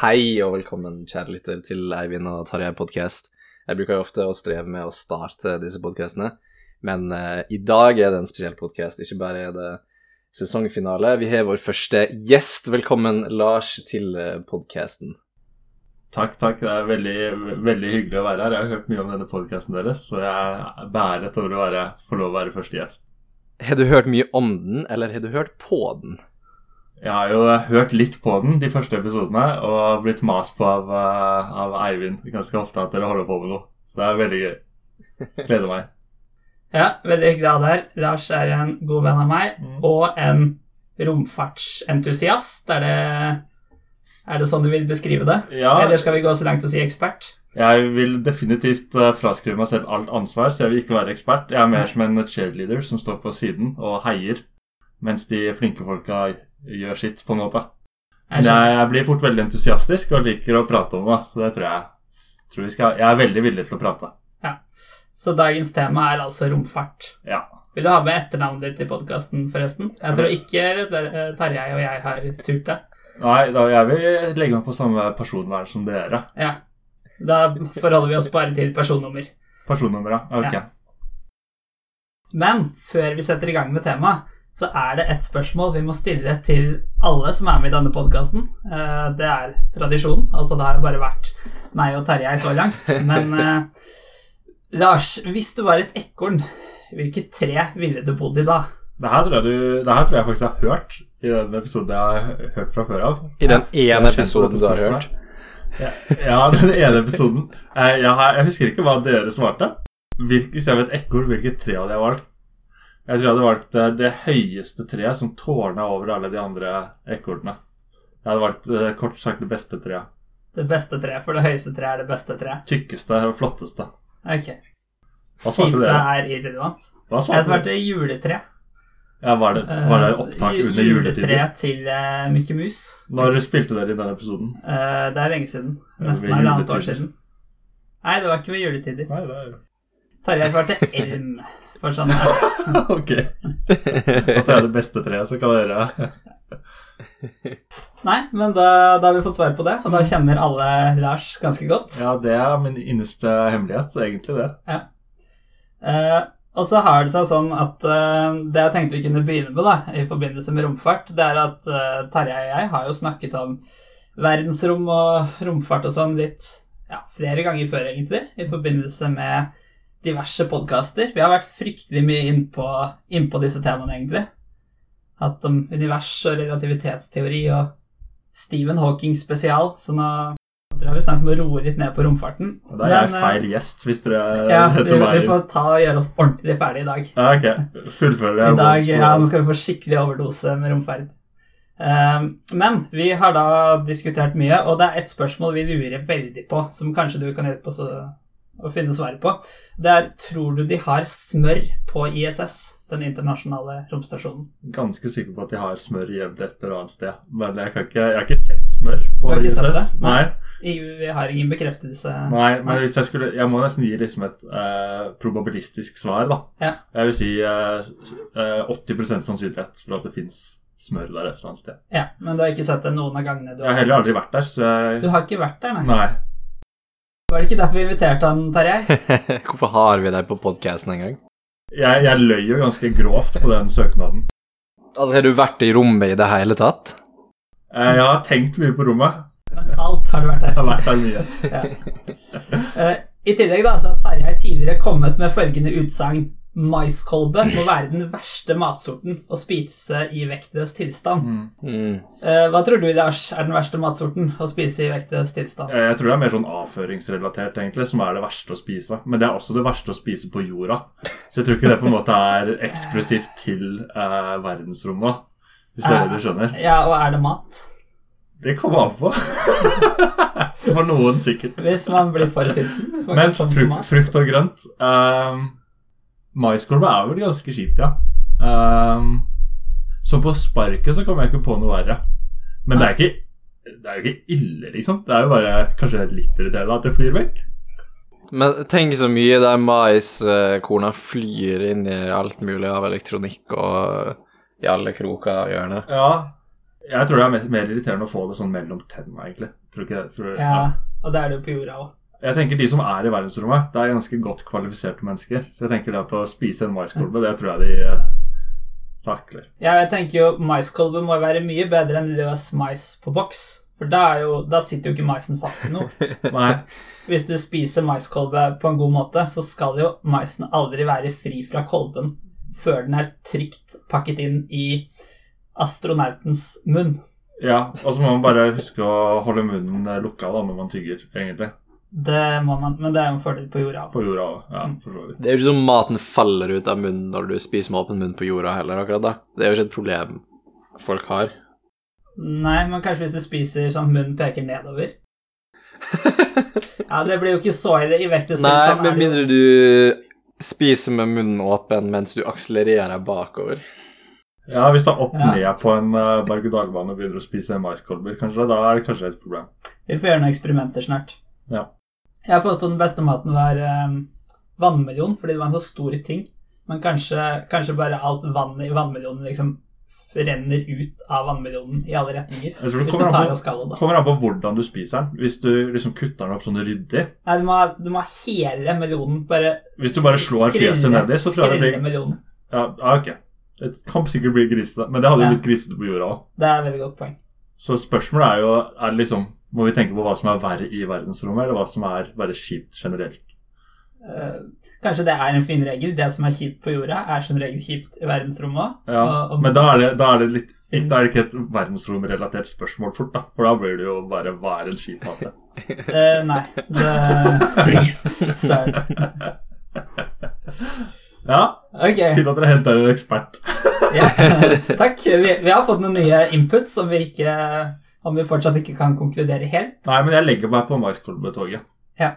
Hei og velkommen, kjære lytter, til Eivind og Tarjei podcast. Jeg bruker jo ofte å streve med å starte disse podcastene, men uh, i dag er det en spesiell podcast. Ikke bare er det sesongfinale, vi har vår første gjest. Velkommen, Lars, til uh, podcasten. Takk, takk. Det er veldig, veldig hyggelig å være her. Jeg har hørt mye om denne podcasten deres, så jeg er bæret over å få lov å være første gjest. Har du hørt mye om den, eller har du hørt på den? Jeg har jo hørt litt på den de første episodene, og blitt mast på av, eh, av Eivind ganske ofte at dere holder på med noe. Så det er veldig gøy. Gleder meg. Ja, veldig deg her. Lars er en god venn av meg, Mm. og en romfartsentusiast. Er det, er det sånn du vil beskrive det? Ja, Eller skal vi gå så langt og si ekspert? jeg vil definitivt eh, fraskrive meg selv alt ansvar, så jeg vil ikke være ekspert. Jeg er mer som en cheerleader som står på siden og heier, mens de flinke folka gjør sitt, på en måte. Jeg, jeg blir fort veldig entusiastisk og liker å prate om det, så det tror jeg, tror vi skal, Jeg er veldig villig til å prate. Så dagens tema er altså romfart. Ja. Vil du ha med etternavnet ditt i podkasten, forresten? Jeg tror ikke eh, Tarjei og jeg har turt det. Nei, da jeg vil legge meg på samme personvern som dere. Ja. Da forholder vi oss bare til personnummer. Personnummer, ja. Ok. Ja. Men før vi setter i gang med temaet, så er det et spørsmål vi må stille til alle som er med i denne podkasten. Det er tradisjon. Altså, det har bare vært meg og Terje så langt. Men eh, Lars, hvis du var et ekorn, hvilket tre ville du bodd i da? Det her, tror jeg du, det her tror jeg faktisk jeg har hørt i den episoden jeg har hørt fra før av. I den ene episoden du har hørt. Ja, ja, den ene episoden. Jeg, jeg, jeg husker ikke hva dere svarte. Hvis jeg var et ekorn, hvilket tre hadde jeg valgt? Jeg tror jeg hadde valgt eh, det høyeste treet som tårna over alle de andre ekornene. Jeg hadde valgt eh, kort sagt det beste treet. Det beste treet, for det høyeste treet er det beste treet. Tykkeste og flotteste. Ok. Hva svarte dere? Det er irrelevant. Hva Jeg svarte det? juletre. Ja, var det, var det opptak uh, under juletider? Juletre til uh, Mikke Mus. Når spilte dere i den episoden? Uh, det er lenge siden. Nesten halvannet år siden. Nei, det var ikke ved juletider. Nei, det er jo Tarjei svarte elm. For sånn Ok. Da tar jeg det beste treet, så kan dere Nei, men da, da har vi fått svar på det, og da kjenner alle Lars ganske godt. Ja, det er min innerste hemmelighet, egentlig det. Eh, og så har det seg sånn at eh, det jeg tenkte vi kunne begynne med da, i forbindelse med romfart, det er at uh, Terje og jeg har jo snakket om verdensrom og romfart og sånn litt ja, flere ganger før, egentlig, i forbindelse med diverse podkaster. Vi har vært fryktelig mye innpå inn på disse temaene, egentlig. Hatt om univers og relativitetsteori og Stephen Hawking spesial, så nå tror jeg vi snart må roe litt ned på romfarten. Da er jeg Men, eh, feil gjest, hvis dere ja, vi, vi får ta og gjøre oss ordentlig ferdig i dag. Ja, ok. Fullfører I dag, ja, Nå skal vi få skikkelig overdose med romferd. Ehm, men vi har da diskutert mye, og det er et spørsmål vi lurer veldig på, som kanskje du kan hjelpe oss å, å finne svaret på. Det er tror du de har smør på ISS, den internasjonale romstasjonen? Ganske sikker på at de har smør gjemt et eller annet sted. Men jeg, kan ikke, jeg har ikke sett smør på har ikke sett ISS. det? Nei. I- Vi har ingen bekreftelse. Nei, men hvis jeg skulle Jeg må nesten gi liksom et eh, probabilistisk svar, da. Ja. Jeg vil si eh, eh, 80 sannsynlighet for at det fins smør der et eller annet sted. Ja, Men du har ikke sett det noen av gangene du Jeg har heller aldri vært der, så jeg Du har ikke vært der, nei? Nei. Var det ikke derfor vi inviterte han, Tarjei? Hvorfor har vi deg på podcasten en gang? Jeg, jeg løy jo ganske grovt på den søknaden. Altså, har du vært i rommet i det hele tatt? Eh, jeg har tenkt mye på rommet. Mentalt har du vært der. Jeg har vært der mye. Eh, I tillegg da, så har Tarjei tidligere kommet med følgende utsagn. Maiskolbe må være den verste matsorten å spise i vektløs tilstand. Mm. Eh, hva tror du, Lars, er den verste matsorten å spise i vektløs tilstand? Eh, Jeg tror det er mer sånn avføringsrelatert, egentlig, som er det verste å spise. Men det er også det verste å spise på jorda. Så jeg tror ikke det på en måte er eksklusivt til eh, verdensrommet. Hvis det er det du skjønner. Ja, og er det mat? Det kommer an på. For noen sikkert. Hvis man blir for sulten? Men frukt, frukt og grønt um, Maiskolbe er vel ganske kjipt, ja. Um, så på sparket så kommer jeg ikke på noe verre. Men det er ikke det er jo ikke ille, liksom. Det er jo bare kanskje litt irriterende at det flyr vekk. Men tenk så mye der maiskorna flyr inn i alt mulig av elektronikk og i alle kroker og hjørner. Ja, Jeg tror det er mer, irriterende å få det sånn mellom tenna, egentlig. Tror ikke det? Tror, Ja, og det er det jo på jorda òg. Jeg tenker De som er i verdensrommet, det er ganske godt kvalifiserte mennesker. Så jeg tenker det at å spise en maiskolbe, det tror jeg de eh, takler. Ja, jeg tenker jo maiskolbe må være mye bedre enn løs mais på boks. For da, er jo, da sitter jo ikke maisen fast i noe. Nei, Hvis du spiser maiskolbe på en god måte, så skal jo maisen aldri være fri fra kolben før den er trygt pakket inn i astronautens munn. ja, Og så må man bare huske å holde munnen lukka da når man tygger, egentlig. Det må man, men det er jo en fordel på jorda. På jorda. Ja, for så vidt. Det er jo ikke sånn maten faller ut av munnen når du spiser med åpen munn på jorda heller, akkurat da. Det er jo ikke et problem folk har. Nei, men kanskje hvis du spiser sånn munnen peker nedover. Ja, det blir jo ikke så ille i vektestilstand. Nei, er med mindre du spiser med munnen åpen mens du akselererer bakover. Ja, Hvis du er opp Ja. ned på en uh, berg-og-dal-bane og begynner å spise maiskolber, kanskje, da er det kanskje et problem. Vi får gjøre noen eksperimenter snart. Ja. Jeg påstod den beste maten var eh, vannmelon, fordi det var en så stor ting. Men kanskje, kanskje bare alt vannet i vannmelonen liksom renner ut av vannmelonen i alle retninger. Jeg tror det kommer an, på, skallet, kommer an på hvordan du spiser den. Hvis du liksom kutter den opp sånn ryddig Nei, du må, du må ha hele melonen. Bare Hvis du bare slår fjeset skrelle- nedi, så tror jeg det blir melonen. Ja, ja, ok. Det kan sikkert bli grisete, men det hadde jo Ja. blitt grisete på jorda òg. Det er et veldig godt poeng. Så spørsmålet er jo er det liksom, Må vi tenke på hva som er verre i verdensrommet, eller hva som er bare kjipt generelt? Eh, kanskje det er en fin regel. Det som er kjipt på jorda, er som regel kjipt i verdensrommet òg. Ja, Og- og- Men da er det, da er det litt ikke, Da er det ikke et verdensromrelatert spørsmål fort, da. For da blir det jo bare hva er en kjip matrett? uh, nei. Det. Ja, Okay. fint at dere henter en ekspert. Ja, takk. Vi, vi har fått noen nye input som vi, ikke, om vi fortsatt ikke kan konkludere helt. Nei, men jeg legger meg på maiskolbetoget. Ja.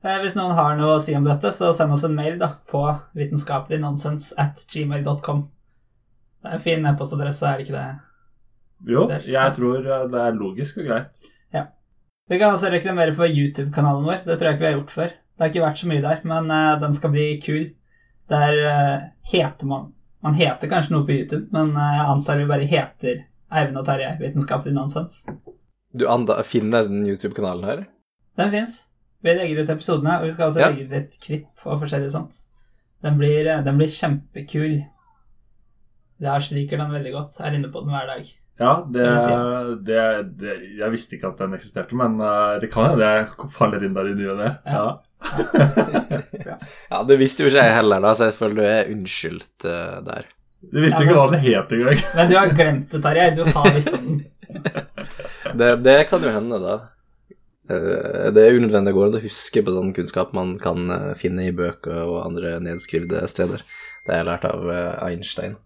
Hvis noen har noe å si om dette, så send oss en mail da, på vitenskapeliggnonsens at gmail.com. Det er en fin e-postadresse, er det ikke det? Jo, jeg tror eh, det er logisk og greit. Ja. Vi kan også reklamere for YouTube-kanalen vår. Det tror jeg ikke vi har gjort før. Det har ikke vært så mye der, men eh, den skal bli kul. Der eh, heter man Man heter kanskje noe på YouTube, men eh, jeg antar vi bare heter Eivind og Terje Vitenskapelig nonsens. Du anda, finnes den YouTube-kanalen her? Den fins. Vi legger ut episodene, og vi skal også Ja. legge ut et klipp og forskjellig sånt. Den blir, eh, den blir kjempekul. Lars liker den veldig godt. Er inne på den hver dag. Ja, det, Det det, Jeg visste ikke at den eksisterte, men eh, det kan hende jeg faller inn der i ny og ne. Ja. Ja. Ja, det visste jo ikke jeg heller, da, så jeg føler du er unnskyldt uh, der. Du visste Ja, ikke men- hva den het engang. Men du har glemt det, Tarjei. Du har visst om den. Det, det kan jo hende, da. Eh, Det er unødvendig å og huske på sånn kunnskap man kan eh, finne i bøker og andre nedskrivde steder. Det har jeg lært av eh, Einstein.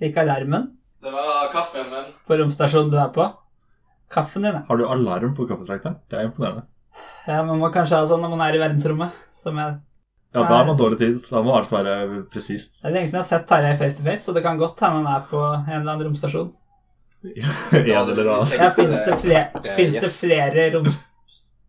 Gikk alarmen Det var kaffen min. på romstasjonen du er på. Kaffen din, ja. Har du alarm på kaffetrakteren? Det er imponerende. Ja, Man må kanskje ha sånn når man er i verdensrommet. Som jeg, Ja, da har man dårlig tid. Da må alt være presist. det er lenge siden jeg har sett Tarjei face to face, så det kan godt hende han er på en eller annen romstasjon. en eller annen. Ja, Fins det, fle Eh, finnes det flere rom...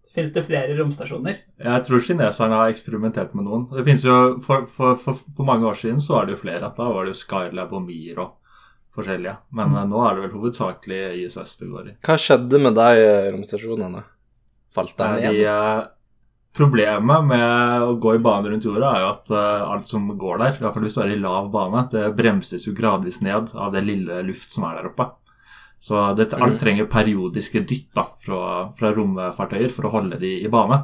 Fins det flere romstasjoner? Jeg tror kineserne har eksperimentert med noen. Det finnes jo, for, for, for, for mange år siden så var det jo flere. Da var det jo Skylab og Mir og forskjellige. Men mm. nå er det vel hovedsakelig ISS det går i. Hva skjedde med de eh, romstasjonene? Falt de ned? Problemet med å gå i bane rundt jorda er jo at eh, alt som går der, i hvert fall hvis du er i lav bane, det bremses jo gradvis ned av det lille luft som er der oppe. Så det, alt Mhm. trenger periodiske dytt da, fra, fra romfartøyer for å holde de i bane.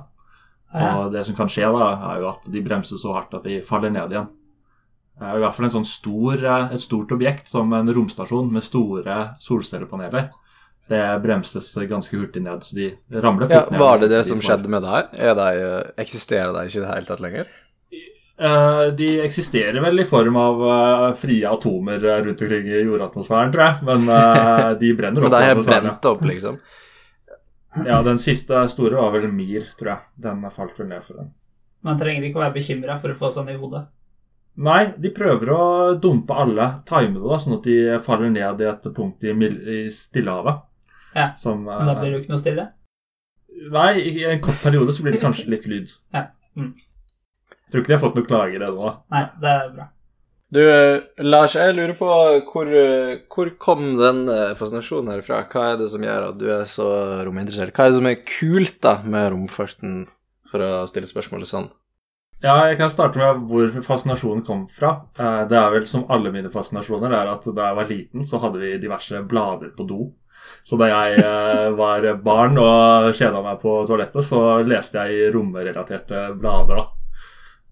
Og det som kan skje da, er jo at de bremser så hardt at de faller ned igjen. Det er I hvert fall en sånn stor, eh, et stort objekt som en romstasjon med store solcellepaneler. Det bremses ganske hurtig ned, så de ramler Ja, fort ned. var det det De som får- skjedde med her? Er de, eh, eksisterer de ikke i det hele tatt lenger? Eh, De eksisterer vel i form av eh, frie atomer rundt omkring i jordatmosfæren, tror jeg. Men de brenner Men opp. de har brent opp, liksom? Ja, Den siste store var vel Mir, tror jeg. Den falt vel ned for den. Man trenger ikke å være bekymra for å få sånn i hodet. Nei, de prøver å dumpe alle, time det, da, sånn at de faller ned i et punkt i, i Stillehavet. Ja, Som, uh, da blir det jo ikke noe stille. Nei, i en kort periode så blir det kanskje litt lyd. Ja, mm. Tror ikke de har fått noen klager ennå. Nei, det er bra. Du, eh, Lars, jeg lurer på hvor, eh, hvor kom den eh, fascinasjonen her fra? Hva er det som gjør at du er så rominteressert? Hva er det som er kult da med romfarten, for å stille spørsmålet sånn? Ja, jeg kan starte med hvor fascinasjonen kom fra. Eh, Det er vel som alle mine fascinasjoner, det er at da jeg var liten, så hadde vi diverse blader på do. Så da jeg eh, var barn og kjeda meg på toalettet, så leste jeg i romrelaterte blader, da.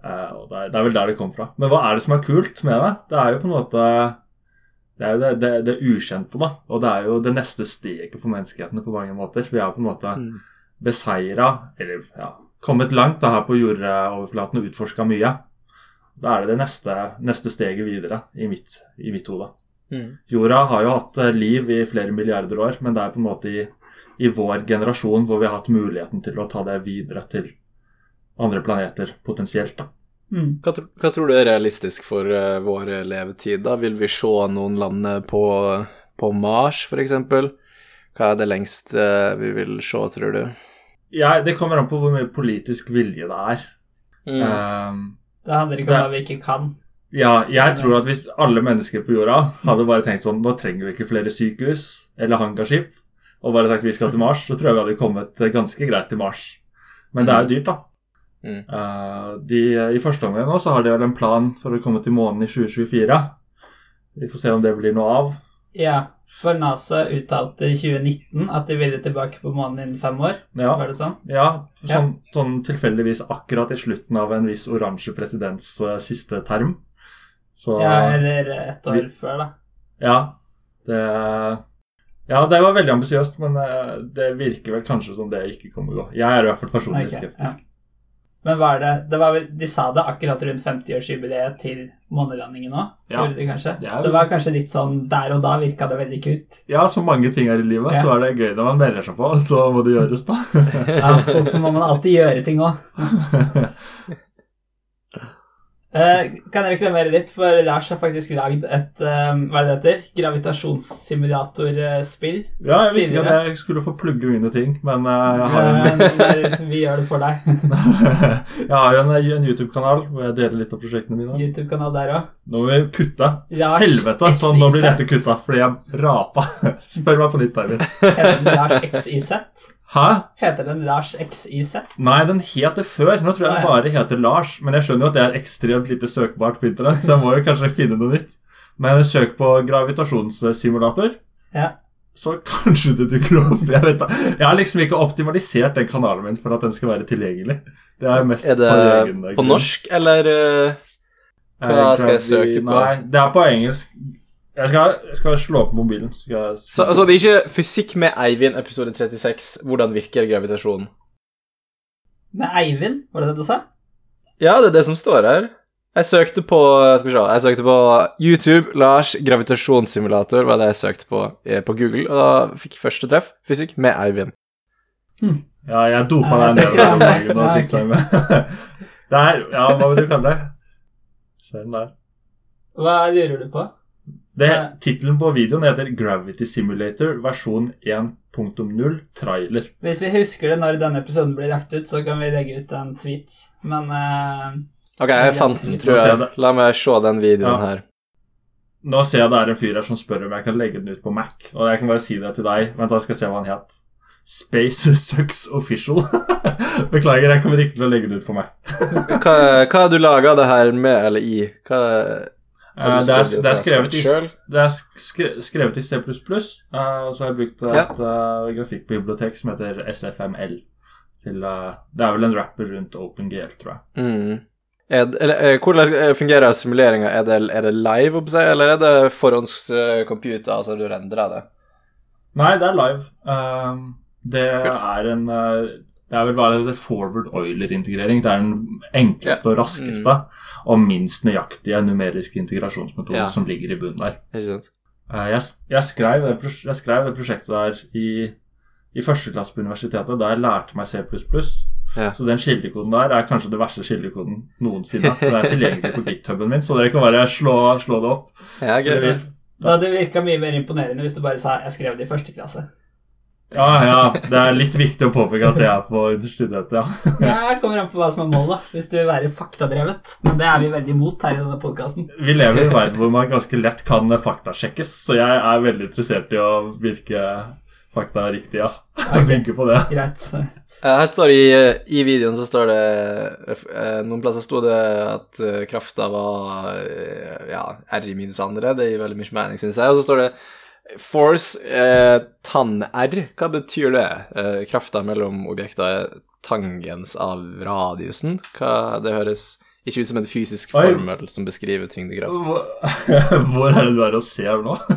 Eh, Og det er, vel der det kom fra. Men hva er det som er kult med det? Det er jo på en måte Det er jo det, det, det ukjente, da. Og det er jo det neste steget for menneskeheten på mange måter. Vi har på en måte beseira, eller ja, kommet langt da her på jordoverflaten og utforska mye. Da er det det neste, neste steget videre i mitt, i mitt hode. Jorda har jo hatt eh, liv i flere milliarder år, men det er på en måte i, i vår generasjon hvor vi har hatt muligheten til å ta det videre til andre planeter, potensielt. da. Mm. Hva, hva tror du er realistisk for uh, vår levetid? da? Vil vi se noen lande på, på Mars, for eksempel? Hva er det lengst uh, vi vil se, tror du? Ja, det kommer an på hvor mye politisk vilje det er. Mm. Um, Det handler ikke om Det- hva vi ikke kan. Ja, jeg tror at hvis alle mennesker på jorda hadde bare tenkt sånn Nå trenger vi ikke flere sykehus eller hangarskip, og bare sagt vi skal til Mars, så tror jeg vi hadde kommet ganske greit til Mars. Men det er jo dyrt, da. Mm. Eh, de, I første omgang nå så har de vel en plan for å komme til månen i 2024. Vi får se om det blir noe av. Ja, for NASA uttalte i 2019 at de ville tilbake på månen innen fem år. Ja, Var det sånn? ja sånn, sånn tilfeldigvis akkurat i slutten av en viss oransje presidents uh, siste term. Så Ja, eller ett år før, da. Ja, det Ja, det var veldig ambisiøst, men eh, det virker vel kanskje som det ikke kommer å gå. Jeg er i hvert fall personlig okay, skeptisk. Men var det, det var, De sa det akkurat rundt 50-årsjubileet til månelandingen òg? Ja. De kanskje? Det Det var kanskje litt sånn Der og da virka det veldig kult. Ja, som mange ting her i livet, Ja. så er det gøy når man melder seg på, så må det gjøres, da. Ja, Hvorfor må man alltid gjøre ting òg? Eh, kan jeg reklamere litt, for Lars har faktisk lagd et eh, hva er det heter? gravitasjonssimulatorspill. Ja, jeg visste ikke at jeg skulle få plugge mine ting, men eh, jeg har en vi gjør det for deg. Jeg har jo en, en YouTube-kanal hvor jeg deler litt av prosjektene mine. YouTube-kanal der også. Nå må vi kutte. Helvete! Sånn, nå blir dette kutta fordi jeg rapa. Spør meg på nytt, Eivind. Lars XYZ? Hæ? Heter den Lars XYZ? Nei, den het det før. Nå tror jeg den bare heter Lars. Men jeg skjønner jo at det er ekstremt lite søkbart på internett, så jeg må jo kanskje finne noe nytt. Men søk på gravitasjonssimulator, Ja. så kanskje det dukker opp. Jeg vet da. Jeg har liksom ikke optimalisert den kanalen min for at den skal være tilgjengelig. Det er mest Er det på norsk, eller eh, Eh, Hva skal jeg søke på? Nei, det er på engelsk. Jeg skal, jeg skal slå på mobilen. jeg Så altså, det er ikke Fysikk med Eivind, episode 36. Hvordan virker gravitasjonen? Med Eivind, var det det du sa? Ja, det er det som står her. Jeg søkte på Skal vi se Jeg søkte på YouTube. Lars gravitasjonssimulator var det jeg søkte på eh, på Google, og da fikk jeg første treff. Fysikk med Eivind. Ja, jeg dopa deg ned om dagen Ja, fikk deg med. Det er Ja, hva vil du kalle det? Se den der. Hva lurer du på? Det, Tittelen på videoen heter Gravity Simulator versjon 1.0 trailer. Hvis vi husker det når denne episoden blir lagt ut, så kan vi legge ut en tweet. Men uh, Ok, jeg fant den, tror jeg. La meg se den videoen Ja. her. Nå ser jeg det er en fyr her som spør om jeg kan legge den ut på Mac. Og jeg kan bare si det til deg. Vent, da skal jeg se hva han het. Space Sucks Official. Beklager, jeg kommer ikke til å legge det ut på Mac. Hva, hva har du laga det her med eller i? Hva det, er, det er skrevet i? Det er skrevet i C++, eh, og så har jeg brukt et eh, grafikkbibliotek som heter SFML. Til, eh, det er vel en rapper rundt OpenGL, tror jeg. Mm. Er, eh, hvordan eh, fungerer simuleringa? Er det, er det live, eller er det forhåndscomputer, altså du rendrer det? Nei, det er live. Det er en eh, Det er vel bare forward oiler-integrering. Det er den enkleste og raskeste og minst nøyaktige numeriske integrasjonsmetoden Ja. som ligger i bunnen der. Ikke sant? Eh, Jeg, jeg, skrev det, jeg skrev det prosjektet der i, i første klasse på universitetet, da jeg lærte meg C++. Ja. Så den kildekoden der er kanskje det verste kildekoden noensinne. Den er tilgjengelig på githuben min, så dere kan bare slå, slå det opp. Ja, Så dere greit. det virka mye mer imponerende hvis du bare sa 'jeg skrev det i første klasse'. Ja, ja. Det er litt viktig å påpeke at det er for studenter, ja. Det kommer an på hva som er målet. Hvis du vil være faktadrevet. Men det er vi veldig imot her i denne podkasten. Vi lever i en verden hvor man ganske lett kan faktasjekkes, så jeg er veldig interessert i å virke fakta riktig, ja. Jeg tenker på det. Greit. Eh, Her står det i, i videoen så står det eh, Noen plasser sto det at eh, krafta var eh, ja, R i minus andre. Det gir veldig mye mening, syns jeg. Og så står det force eh, tann-R. Hva betyr det? Eh, krafta mellom objekter er tangens av radiusen. Hva, det høres ikke ut som en fysisk Oi. formel som beskriver tyngdekraft. Hvor er det du er og ser nå?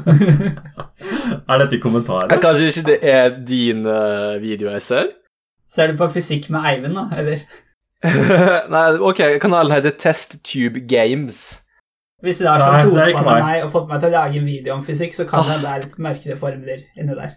Er dette i kommentarer? Eh, Kanskje ikke det er din uh, video jeg ser? Ser du på fysikk med Eivind, da? Eller? Nei, ok, kanalen heter Test Tube Games. Hvis du har sånn det er sånn topa på meg. og fått meg til å lage en video om fysikk, så kan det det er litt merkelige formler inni der.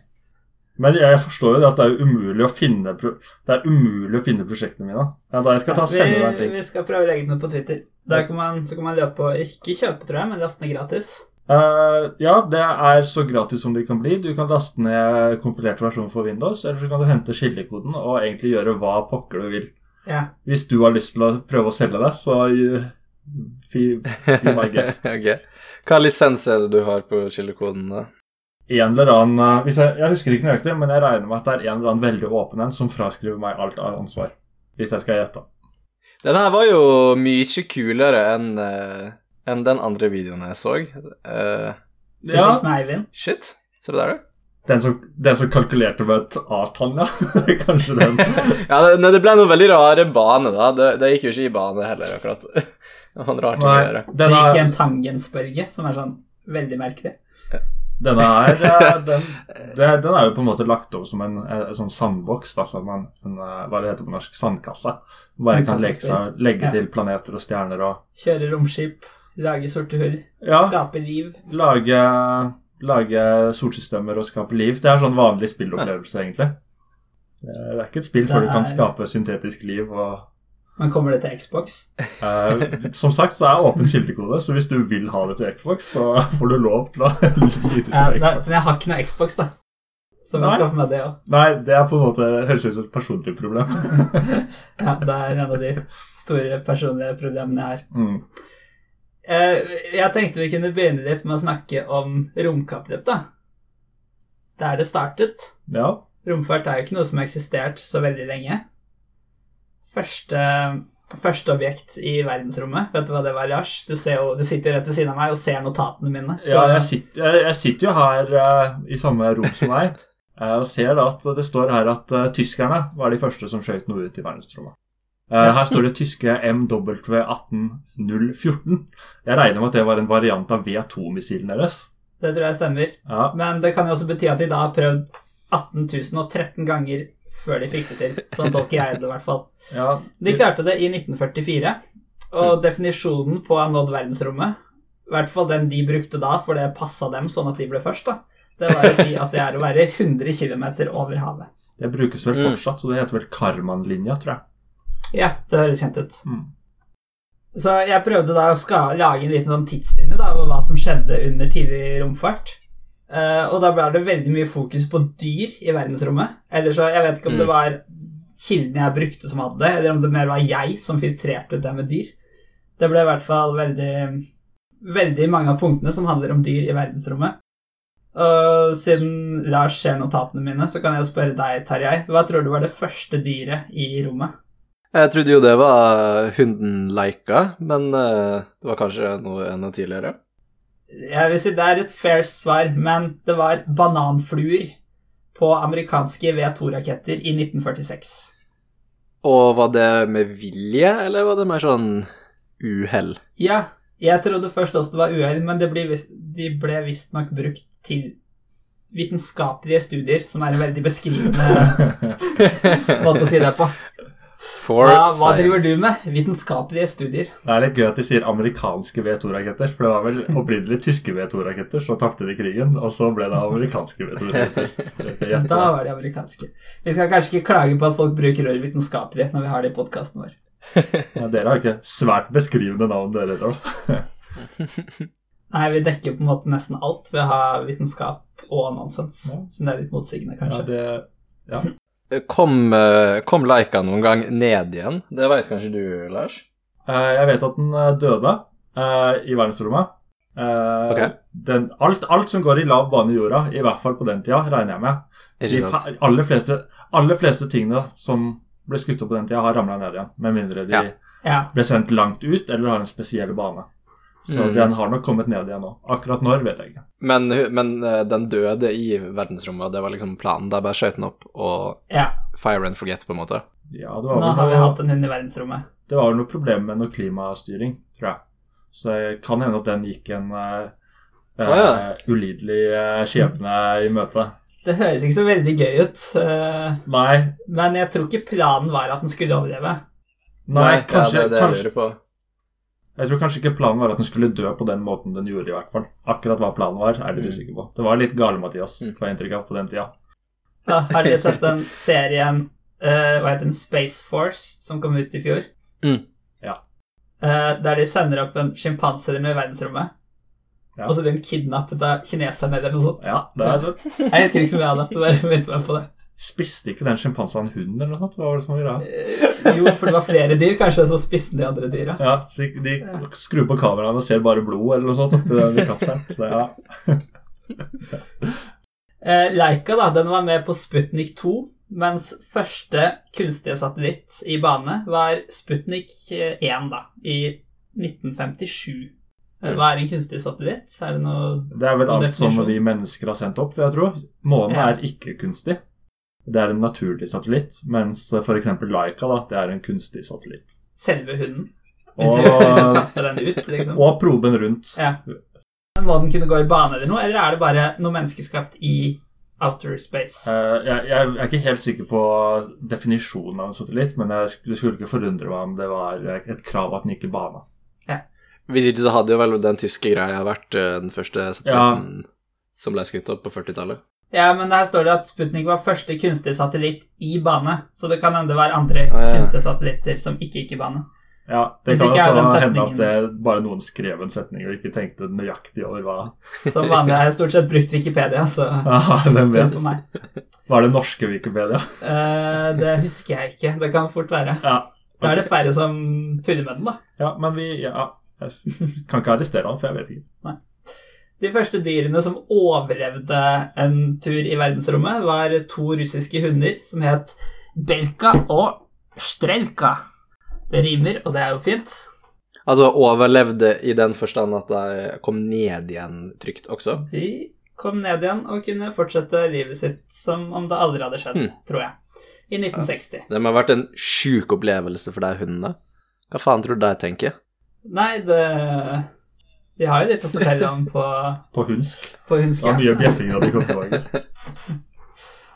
Men jeg forstår jo det at det er umulig å finne pro Det er umulig å finne prosjektene mine. Ja, da jeg skal ta og sende Vi, link. vi skal prøve å legge den ut på Twitter. Der kan man, så kan man løpe og ikke kjøpe, tror jeg, men laste ned gratis. Uh, ja, det er så gratis som det kan bli. Du kan laste ned kompilert versjon for Windows, eller så kan du hente kildekoden og egentlig gjøre hva pokker du vil. Ja. Hvis du har lyst til å prøve å selge det, så be, be my guest. okay. Hva lisens er det du har på kildekoden? da? En eller annen eh, hvis jeg, jeg husker ikke nøyaktig, men jeg regner med at det er en eller annen veldig åpen en som fraskriver meg alt av ansvar. Hvis jeg skal gjette. Den her var jo mye kulere enn eh, enn den andre videoen jeg så. Uh, Ja, shit, ser du der, du? den som, den som kalkulerte med et A-tall, ja. Kanskje den. Ja, det, det ble noe veldig rare bane, da. Det, det gikk jo ikke i bane heller, akkurat. Det rar ting å gjøre. Det gikk i er, en tangensbørge, som er sånn veldig merkelig. Denne eh, den, den er jo på en måte lagt over som en, en sånn sandboks, da, som en, en, eh, hva det heter på norsk, sandkasse. Bare kan legge, seg, legge Ja. til planeter og stjerner og Kjøre romskip, lage sorte hull, Ja. skape liv. lage, lage solsystemer og skape liv. Det er sånn vanlig spillopplevelse, egentlig. Det er ikke et spill før du kan er- skape syntetisk liv og Men kommer det til Xbox? eh, Som sagt, så er åpen kildekode, så hvis du vil ha det til Xbox, så får du lov til å gi det til nei, Xbox. men jeg har ikke noe Xbox, da. Så vi må Nei. skaffe meg det òg. Nei, det er på en måte høres ut som et personlig problem. Ja, det er en av de store personlige problemene jeg har. Mm. Eh, Jeg tenkte vi kunne begynne litt med å snakke om romkappløp, da. Der det startet. Ja. Romfart er jo ikke noe som har eksistert så veldig lenge. Første, første objekt i verdensrommet, vet du hva det var, Lars? Du, ser jo, du sitter jo rett ved siden av meg og ser notatene mine. Så ja jeg, sitter, jeg, jeg sitter jo her uh, i samme rom som deg eh, og ser da at det står her at uh, tyskerne var de første som skjøt noe ut i verdensrommet. Her står det tyske MW18014. Jeg regner med at det var en variant av V2-missilen deres. det tror jeg stemmer. Ja, Men det kan jo også bety at de da har prøvd 18 013 ganger før de fikk det til. Sånn tolker jeg det, i hvert fall. ja, De klarte det i 1944, og definisjonen på å ha nådd verdensrommet, i hvert fall den de brukte da, for det passa dem sånn at de ble først, da, det var å si at det er å være 100 km over havet. det brukes vel Mm. fortsatt, så det heter vel Karman-linja, tror jeg. Ja, det høres kjent ut. Mm. Så jeg prøvde da å lage en liten sånn tidslinje da, over hva som skjedde under tidlig romfart. Eh, og da ble det veldig mye fokus på dyr i verdensrommet. Eller så, Jeg vet ikke om Mm. det var kildene jeg brukte som hadde det, eller om det mer var jeg som filtrerte ut det med dyr. Det ble i hvert fall veldig, veldig mange av punktene som handler om dyr i verdensrommet. Og siden Lars ser notatene mine, så kan jeg jo spørre deg, Tarjei. Hva tror du var det første dyret i rommet? Jeg trodde jo det var hunden Leika, men eh, det var kanskje noe enda tidligere. Jeg vil si det er et fair svar, men det var bananfluer på amerikanske V2-raketter i 1946. Og var det med vilje, eller var det mer sånn uhell? Ja, jeg trodde først også det var uhell, men det ble, de ble visstnok brukt til vitenskapelige studier, som er en veldig beskrivende måte å si det på. For Hva, hva driver du med? Vitenskapelige studier. Det er litt gøy at de sier amerikanske V2-raketter, for det var vel opprinnelig tyske V2-raketter, så tapte de krigen, og så ble det amerikanske V2-raketter. Så det er ikke gjett, Da da. var de amerikanske. Vi skal kanskje ikke klage på at folk bruker ord vitenskapelig når vi har det i podkasten vår. Ja, dere har ikke svært beskrivende navn, dere heller. Nei, vi dekker på en måte nesten alt ved å ha vitenskap og nonsens. Ja. Så det er litt motsigende, kanskje. Ja, det, Ja. Kom, eh, kom Laika noen gang ned igjen? Det veit kanskje du, Lars? Eh, jeg vet at den eh, døde eh, i verdensrommet. Okay. Den, alt, alt som går i lav bane i jorda, i hvert fall på den tida, regner jeg med. De aller fleste, aller fleste tingene som ble skutt opp på den tida, har ramla ned igjen. Med mindre de Ja. Ja. ble sendt langt ut eller har en spesiell bane. Så Mm. den har nok kommet ned igjen nå. Akkurat når, vet jeg ikke. Men, men eh, den døde i verdensrommet, og det var liksom planen. Der bare skjøt den opp og ja. fire and forget, på en måte. Ja, det var, Nå vel har vi hatt en hund i verdensrommet. det var vel noe problem med noe klimastyring, tror jeg. Så det kan hende at den gikk en uh, ah, ja. ulidelig uh, skjebne i møte. Det høres ikke så veldig gøy ut, Uh, Nei, men jeg tror ikke planen var at den skulle overleve. nei, kanskje, ja, det det jeg kanskje lurer på. Jeg tror kanskje ikke planen var at den skulle dø på den måten den gjorde, i hvert fall. Akkurat hva planen var, er Mm. dere usikker på. Det var litt gale-Mathias, får jeg inntrykk av, på den tida. Ja, har dere sett den serien uh, Hva heter den? Space Force, som kom ut i fjor? Mm. Ja. Uh, der de sender opp en sjimpanse i verdensrommet. Ja. Og så blir hun kidnappet av kineserne eller noe sånt. Ja, det er sånn. Jeg husker ikke så mye av det. Bare meg på det. Spiste ikke den sjimpansen en hund, eller noe? Hva var det som var greia? Eh, Jo, for det var flere dyr, kanskje, så spiste de andre dyra. Ja, så de skrur på kameraet og ser bare blod eller noe sånt oppi kapselen. Så det, ja. Leica Laika da, den var med på Sputnik 2, mens første kunstige satellitt i bane var Sputnik 1 da, i 1957. Eh, Hva er en kunstig satellitt? Er det det er vel alt som vi mennesker har sendt opp, vil jeg tro. Månen Ja. er ikke kunstig. Det er en naturlig satellitt, mens f.eks. Laika da, det er en kunstig satellitt. selve hunden? Hvis du, hvis du Og, kaster den ut, liksom. og proben rundt. Ja. Men Må den kunne gå i bane eller noe, eller er det bare noe menneskeskapt i outer space? Uh, jeg, jeg er ikke helt sikker på definisjonen av en satellitt, men jeg skulle, skulle ikke forundre meg om det var et krav at den gikk i bane. Hvis ikke så hadde jo vel den tyske greia vært eh, den første satellitten som ble skutt opp på 40-tallet. Ja, men her står det at Sputnik var første kunstige satellitt i bane, så det kan hende det var andre Ah, ja. kunstige satellitter som ikke gikk i bane. Ja, Det Hvis kan er også hende at det bare noen skrev en setning og ikke tenkte nøyaktig over hva Som vanlig har jeg stort sett brukt Wikipedia, så stol vet? på meg. Var det norske Wikipedia? uh, det husker jeg ikke. Det kan fort være. Ja, Da er det færre som tuller med den, da. ja men vi ja, Jeg kan ikke arrestere han, for jeg vet ikke. De første dyrene som overlevde en tur i verdensrommet, var to russiske hunder som het Belka og Strelka. Det rimer, og det er jo fint. Altså overlevde i den forstand at de kom ned igjen trygt også. De kom ned igjen og kunne fortsette livet sitt som om det aldri hadde skjedd, Hmm. tror jeg. I 1960. Det må ha vært en sjuk opplevelse for de hundene. Hva faen tror du de tenker? Nei, det De har jo litt å fortelle om på, På hunsk. på Det Ja, var mye bjeffing da de kom tilbake.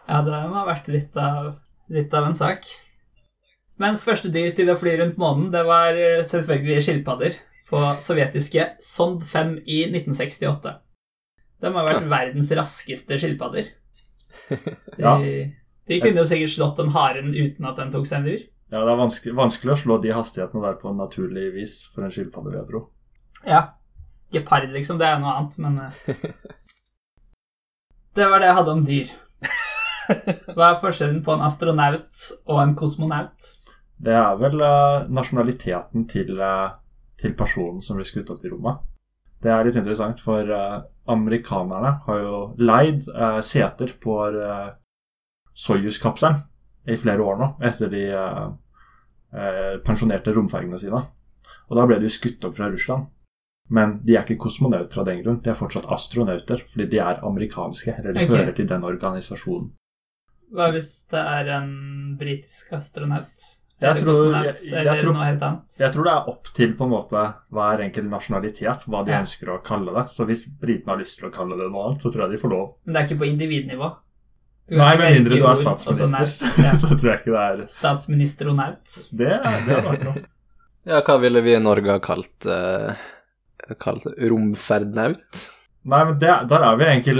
Ja, det må ha vært litt av, litt av en sak. Mens første dyr til å fly rundt månen, det var selvfølgelig skilpadder på sovjetiske Sond 5 i 1968. De har vært verdens raskeste skilpadder. De, Ja. de kunne jo sikkert slått den haren uten at den tok seg en lur. Ja, Det er vanskelig, vanskelig å slå de hastighetene der på naturlig vis for en skilpadde, vil jeg tro. Ja. Gepard, liksom. Det er noe annet, men eh. Det var det jeg hadde om dyr. Hva er forskjellen på en astronaut og en kosmonaut? Det er vel uh, nasjonaliteten til, uh, til personen som blir skutt opp i rommet. Det er litt interessant, for uh, amerikanerne har jo leid seter på uh, Soyuz-kapselen i flere år nå, etter de pensjonerte romfergene sine. Og da ble de skutt opp fra Russland. Men de er ikke kosmonauter av den grunn, de er fortsatt astronauter, fordi de er amerikanske, eller de okay. hører til den organisasjonen. Hva hvis det er en britisk astronaut? Jeg tror- jeg- jeg tror-? Jeg tror det er opp til på en måte hver enkelt nasjonalitet hva de Ja. ønsker å kalle det. Så hvis britene har lyst til å kalle det noe annet, så tror jeg de får lov. Men det er ikke på individnivå? Nei, med mindre du er ord, så statsminister, naut. Ja. så tror jeg ikke det er Statsministeronaut. Det, det er vært noe. Ja, hva ville vi i Norge ha kalt, uh, kalt romferdnaut? Nei, men det, der er vi egentlig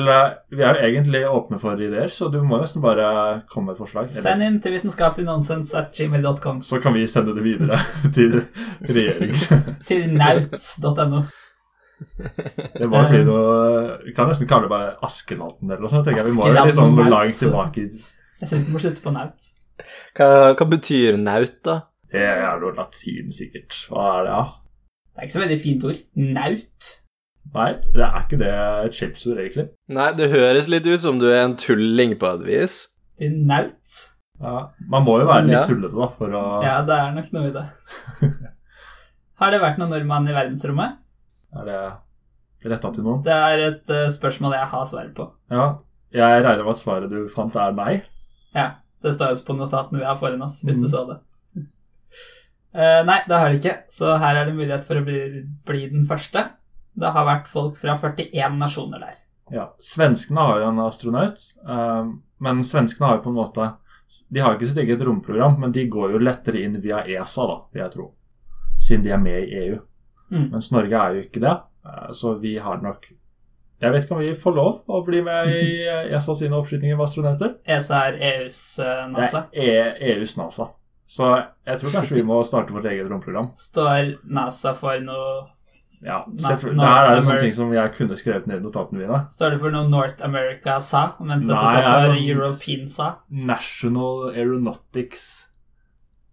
Vi er jo egentlig åpne for ideer, så du må nesten bare komme med et forslag. Send inn til vitenskapeliggnonsens så kan vi sende det videre til, til regjeringen. Til naut.no. Det må jo bli noe Vi kan nesten kalle det bare Askeladden eller noe sånt. jeg. Vi må jo sånn langt tilbake Jeg syns du må slutte på naut. Hva, hva betyr naut, da? Det er noe latin, sikkert. Hva er det, da? Det er ikke så veldig fint ord. Naut. Nei, det er ikke det et skjellsord, egentlig. Nei, det høres litt ut som du er en tulling på et vis. En naut. Ja, Man må jo være litt Ja. tullete, da, for å Ja, det er nok noe i det. Har det vært noen nordmann i verdensrommet? Er det retta til noen? Det er et uh, spørsmål jeg har svaret på. Ja. Jeg regner med at svaret du fant, er nei. Ja, det står jo på notatene vi har foran oss, hvis du så det. Eh, nei, det har de ikke, så her er det mulighet for å bli, bli den første. Det har vært folk fra 41 nasjoner der. Ja. Svenskene har jo en astronaut, uh, men svenskene har jo på en måte De har ikke sitt eget romprogram, men de går jo lettere inn via ESA, da, vil jeg tro. Siden de er med i EU. Mm. Mens Norge er jo ikke det, uh, så vi har nok Jeg vet ikke om vi får lov å bli med i ESA sine oppskytinger med astronauter. ESA er EUs NASA. Det er EUs NASA. Så jeg tror kanskje vi må starte vårt eget romprogram. Står NASA for noe Ja, Det her er jo sånne ting som jeg kunne skrevet ned i notatene mine. Står det for noe North America sa, mens dette står for jeg- European sa? National Aeronautics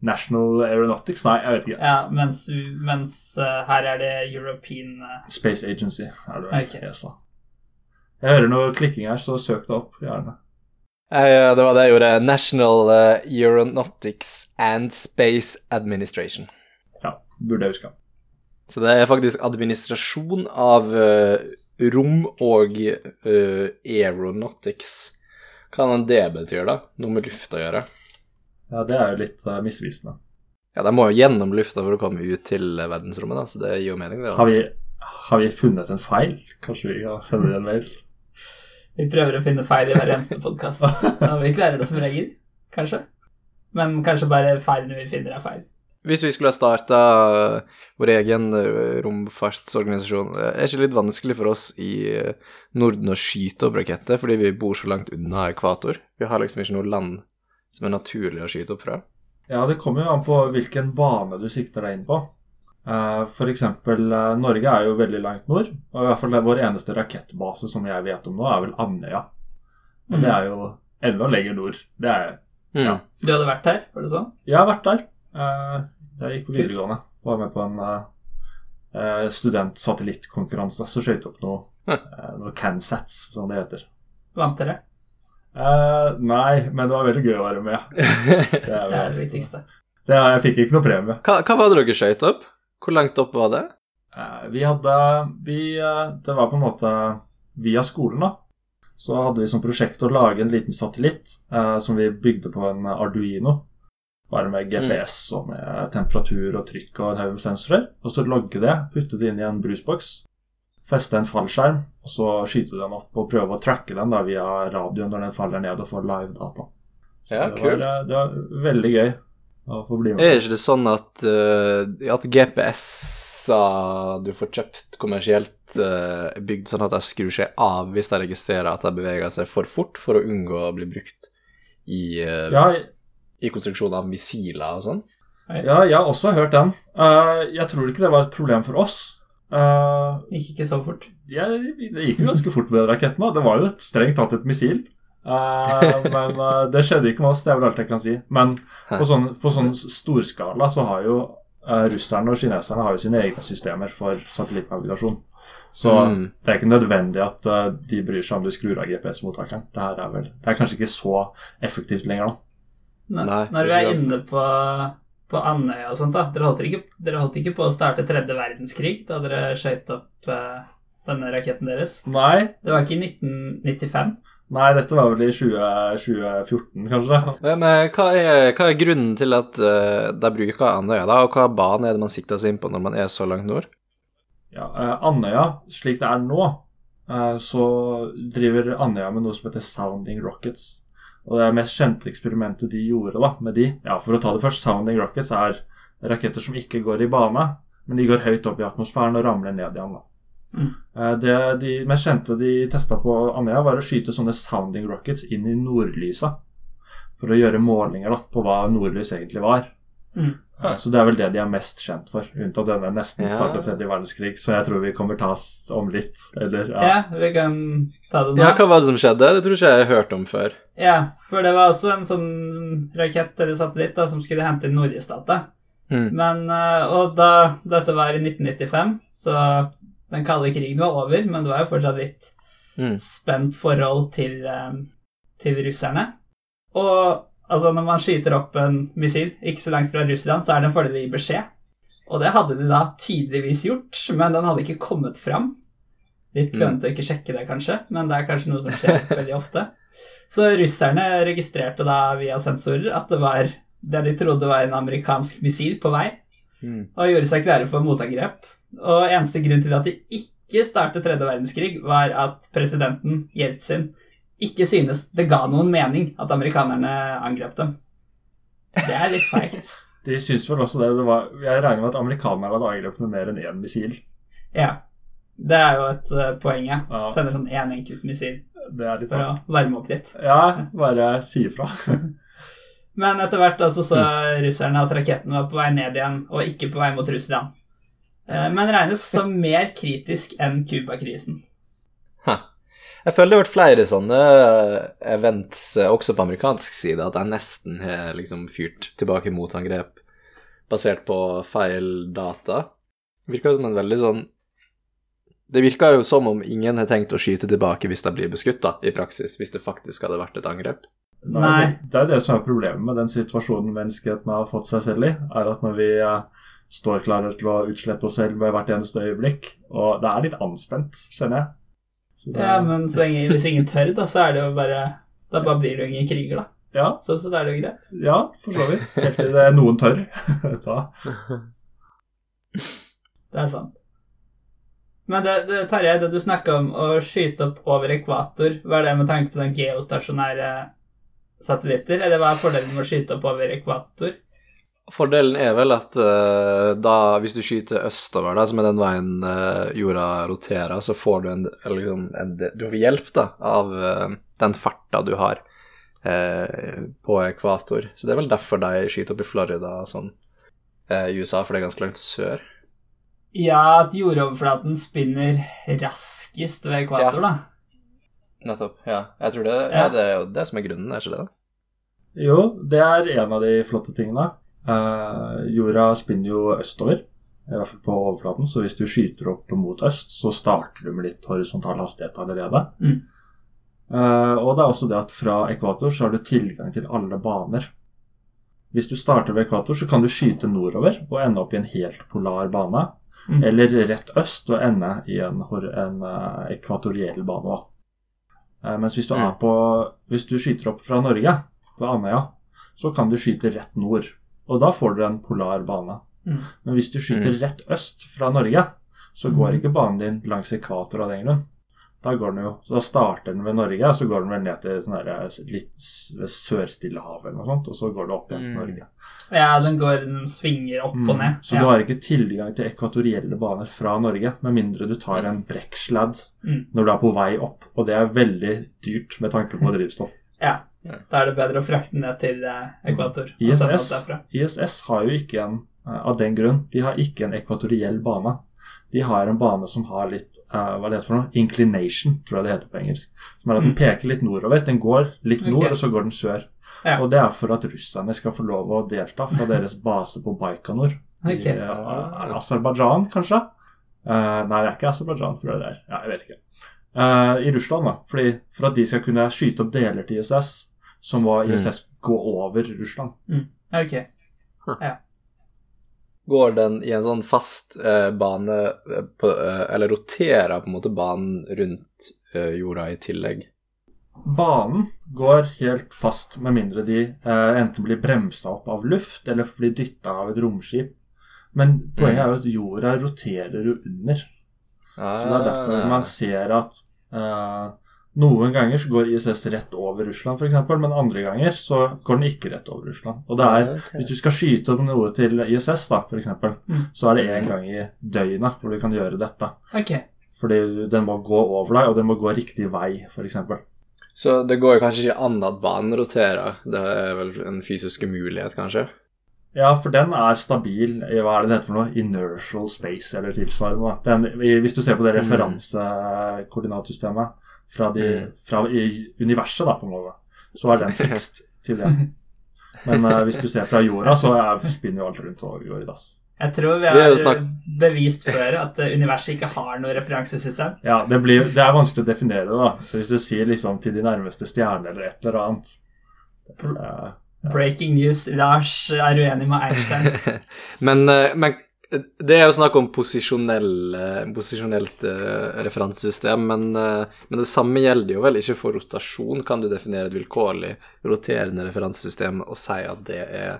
National Aeronautics? Nei, jeg vet ikke. Ja, mens, mens eh, her er det European eh, Space Agency er det vel jeg ESA. Jeg hører noe klikking her, så søk det opp, gjerne. Eh, det var det jeg gjorde. National eh, Aeronautics and Space Administration. Ja, burde jeg huske. Så det er faktisk administrasjon av uh, rom og uh, aeronautics. Hva kan det betyr, da? Noe med luft å gjøre. Ja, det er jo litt uh, misvisende. Ja, de må jo gjennom lufta for å komme ut til verdensrommet, da, så det gir jo mening, det. Har vi, har vi funnet en feil? Kanskje vi kan sende en mail? Vi prøver å finne feil i hver eneste podkast. Og vi klarer det som regel, kanskje. Men kanskje bare feilene vi finner, er feil. Hvis vi skulle ha starta vår egen eh, romfartsorganisasjon, eh, er det ikke litt vanskelig for oss i eh, Norden å skyte opp raketter fordi vi bor så langt unna ekvator? Vi har liksom ikke noe land som er naturlig å skyte opp fra. Ja, det kommer jo an på hvilken bane du sikter deg inn på. Eh, For eksempel, eh, Norge er jo veldig langt nord, og i hvert fall det er vår eneste rakettbase som jeg vet om nå, er vel Andøya. Og det er jo enda lenger nord. Det er Mm. Ja. Du hadde vært her, var det sånn? Jeg har vært der. Eh, Jeg gikk på videregående. Var med på en studentsatellittkonkurranse. Så skjøt opp noe, eh, noe CanSats, som det heter. Vant dere? Eh, nei, men det var veldig gøy å være med. Det er, Det er det viktigste. Det, jeg fikk ikke noe premie. Hva, hva var det dere skøyt opp? Hvor langt opp var det? Eh, Vi hadde vi, eh, Det var på en måte via skolen, da. Så hadde vi som prosjekt å lage en liten satellitt eh, som vi bygde på en Arduino. Bare med GPS og med temperatur og trykk og en haug med sensorer. Og så logge det, putte det inn i en brusboks, feste en fallskjerm, og så skyte den opp og prøve å tracke den da via radioen når den faller ned, og få live data. Så Ja, det kult. Var, det, det var veldig gøy Er ikke det sånn at, uh, at GPS-er du får kjøpt kommersielt, er bygd sånn at de skrur seg av hvis de registrerer at de beveger seg for fort, for å unngå å bli brukt i, uh, Ja, i konstruksjon av missiler og sånn? ja, jeg har også hørt den. Uh, jeg tror ikke det var et problem for oss. Uh, Gikk ikke så fort. jeg, det gikk jo ganske fort med rakettene. raketten. da. Det var jo et strengt tatt et missil. Eh, men uh, det skjedde ikke med oss, det er vel alt jeg kan si. Men på sånn, på sånn storskala så har jo uh, russerne og kineserne har jo sine egne systemer for satellittnavigasjon. Så Mm. det er ikke nødvendig at de bryr seg om du skrur av GPS-mottakeren. Det her er vel Det er kanskje ikke så effektivt lenger, da. Når, Nei, når vi er inne på, på Andøya og sånt, da Dere holdt, ikke, dere holdt ikke på å starte tredje verdenskrig da dere skøyt opp denne raketten deres? Nei, Det var ikke i 1995? Nei, dette var vel i 20, 2014, kanskje. Men hva er, hva er grunnen til at eh, de bruker Andøya, da, og hva bane er det man sikter seg inn på når man er så langt nord? Ja, eh, Andøya, slik det er nå, eh, så driver Andøya med noe som heter Sounding Rockets. Og det mest kjente eksperimentet de gjorde da, med de Ja, for å ta det først, Sounding Rockets er raketter som ikke går i bane, men de går høyt opp i atmosfæren og ramler ned igjen. da. Mm. Eh, Det de mest kjente de testa på Andøya, var å skyte sånne sounding rockets inn i nordlysa. For å gjøre målinger da, på hva nordlys egentlig var. Mm. Så det er vel det de er mest kjent for, unntatt denne nesten Ja. startet tredje verdenskrig, så jeg tror vi kommer ta oss om litt, eller Ja. ja. vi kan ta det nå. Ja, hva var det som skjedde? Det tror ikke jeg har hørt om før. Ja, for det var også en sånn rakett eller satellitt da, som skulle hente inn nordlysdata. Mm. Men, eh, og da dette var i 1995, så den kalde krigen var over, men det var jo fortsatt litt Mm. spent forhold til, eh, til russerne. Og altså, når man skyter opp en missil ikke så langt fra Russland, så er det en fordel å gi beskjed. Og det hadde de da tydeligvis gjort, men den hadde ikke kommet fram. Litt klønete å ikke sjekke det, kanskje, men det er kanskje noe som skjer veldig ofte. Så russerne registrerte da via sensorer at det var det de trodde var en amerikansk missil på vei, Mm. og gjorde seg klare for motangrep. Og eneste grunn til at de ikke startet tredje verdenskrig, var at presidenten Jeltsin ikke synes det ga noen mening at amerikanerne angrep dem. Det er litt feigt. De syns vel også det, det var, Jeg regner med at amerikanerne hadde angrepet med mer enn én missil. Ja. Det er jo et uh, poeng, ja. Sender sånn én enkelt missil er for å varme opp litt. Ja, bare si ifra. Men etter hvert altså, så russerne at raketten var på vei ned igjen, og ikke på vei mot Russland. Eh, Men regnes som mer kritisk enn Cuba-krisen. Jeg føler det har vært flere sånne events eh, også på amerikansk side, at jeg nesten har liksom fyrt tilbake motangrep basert på feil data. Det virker som en veldig sånn Det virker jo som om ingen har tenkt å skyte tilbake hvis de blir beskutt, da, i praksis, hvis det faktisk hadde vært et angrep. Nei. Det er det som er problemet med den situasjonen menneskeheten har fått seg selv i, er at når vi eh, står klare til å utslette oss selv ved hvert eneste øyeblikk, og det er litt anspent, skjønner jeg. Så det, Ja, men så lenge, hvis ingen tør, da, så er det jo bare Da bare blir det jo ingen kriger, da. ja, Så, så da er det jo greit. ja, for så vidt. Helt til det noen tør. Det er sant. Men det, det Tarjei, det du snakka om å skyte opp over ekvator, hva er det med tanke på sånne geostasjonære satellitter? Eller hva er fordelen med å skyte opp over ekvator? Fordelen er vel at uh, da, hvis du skyter østover, da, som er den veien uh, jorda roterer, så får du en, eller liksom en Du får hjelp da, av uh, den farta du har eh, på ekvator. Så det er vel derfor de skyter opp i Florida og sånn eh, i USA, for det er ganske langt sør. Ja, at jordoverflaten spinner raskest ved ekvator, da. Nettopp. Ja. Jeg tror det, Ja. ja. det er jo det som er grunnen, er ikke det? Jo, det er en av de flotte tingene. Eh, jorda spinner jo østover, i hvert fall på overflaten, så hvis du skyter opp mot øst, så starter du med litt horisontal hastighet allerede. Mm. Eh, og det er også det at fra ekvator så har du tilgang til alle baner. Hvis du starter ved ekvator, så kan du skyte nordover og ende opp i en helt polar bane. Mm. Eller rett øst og ende i en, en eh, ekvatoriell bane. Mens hvis du, på, hvis du skyter opp fra Norge, på Andøya, så kan du skyte rett nord. Og da får du en polar bane. Mm. Men hvis du skyter rett øst fra Norge, så går ikke banen din langs ekvator av den grunn. Da, går den jo, så da starter den ved Norge, og så går den vel ned til sånn der, litt s- ved Sør-Stillehavet eller noe sånt, og så går det opp igjen til Mm. Norge. Ja, den går den svinger opp og ned. Mm. Så ja. du har ikke tilgang til ekvatorielle baner fra Norge, med mindre du tar en brekksladd Mm. når du er på vei opp, og det er veldig dyrt med tanke på drivstoff. ja. Da er det bedre å frakte den ned til eh, ekvator. oss ISS. ISS har jo ikke en eh, Av den grunn, de har ikke en ekvatoriell bane. De har en bane som har litt eh, Hva er det for noe? Inclination, tror jeg det heter på engelsk. Som er at den peker litt nordover. Den går litt nord, okay. Og så går den sør. Ja. Og det er for at russerne skal få lov å delta fra deres base på Baikonur. Okay. I uh, Aserbajdsjan, kanskje? Uh, nei, det er ikke Aserbajdsjan, tror jeg det er. Ja, jeg vet ikke. Uh, I Russland, da. Fordi For at de skal kunne skyte opp deler til ISS, så må ISS gå over Russland. Ok. Går den i en sånn fast eh, bane eh, på, eh, Eller roterer på en måte banen rundt eh, jorda i tillegg? Banen går helt fast med mindre de eh, enten blir bremsa opp av luft eller blir dytta av et romskip. Men poenget er jo at jorda roterer jo under. Så det er derfor man ser at eh, noen ganger så går ISS rett over Russland, f.eks., men andre ganger så går den ikke rett over Russland. Og det er, okay. Hvis du skal skyte opp noe til ISS, da, eksempel, Mm. så er det én gang i døgnet hvor du kan gjøre dette. Ok. Fordi den må gå over deg, og den må gå riktig vei, f.eks. Så det går kanskje ikke an at banen roterer. Det er vel en fysisk umulighet, kanskje? Ja, for den er stabil i hva er det det heter for noe? Inertial space, eller tilsvarende. Den, hvis du ser på det referansekoordinatsystemet fra, de, Mm. fra i universet, da, på en måte, så er den fikst til det. Men uh, hvis du ser fra jorda, så er, spinner jo alt rundt og går i dass. Jeg tror vi Vi har bevist før at eh, universet ikke har noe referansesystem. Ja, det, blir, det er vanskelig å definere det, da. Så hvis du sier liksom til de nærmeste stjernene eller et eller annet det er- Breaking news. Lars er uenig med Einstein. Men, eh, men det er jo snakk om posisjonelt eh, referansesystem, men, eh, men det samme gjelder jo vel ikke for rotasjon. Kan du definere et vilkårlig roterende referansesystem og si at det er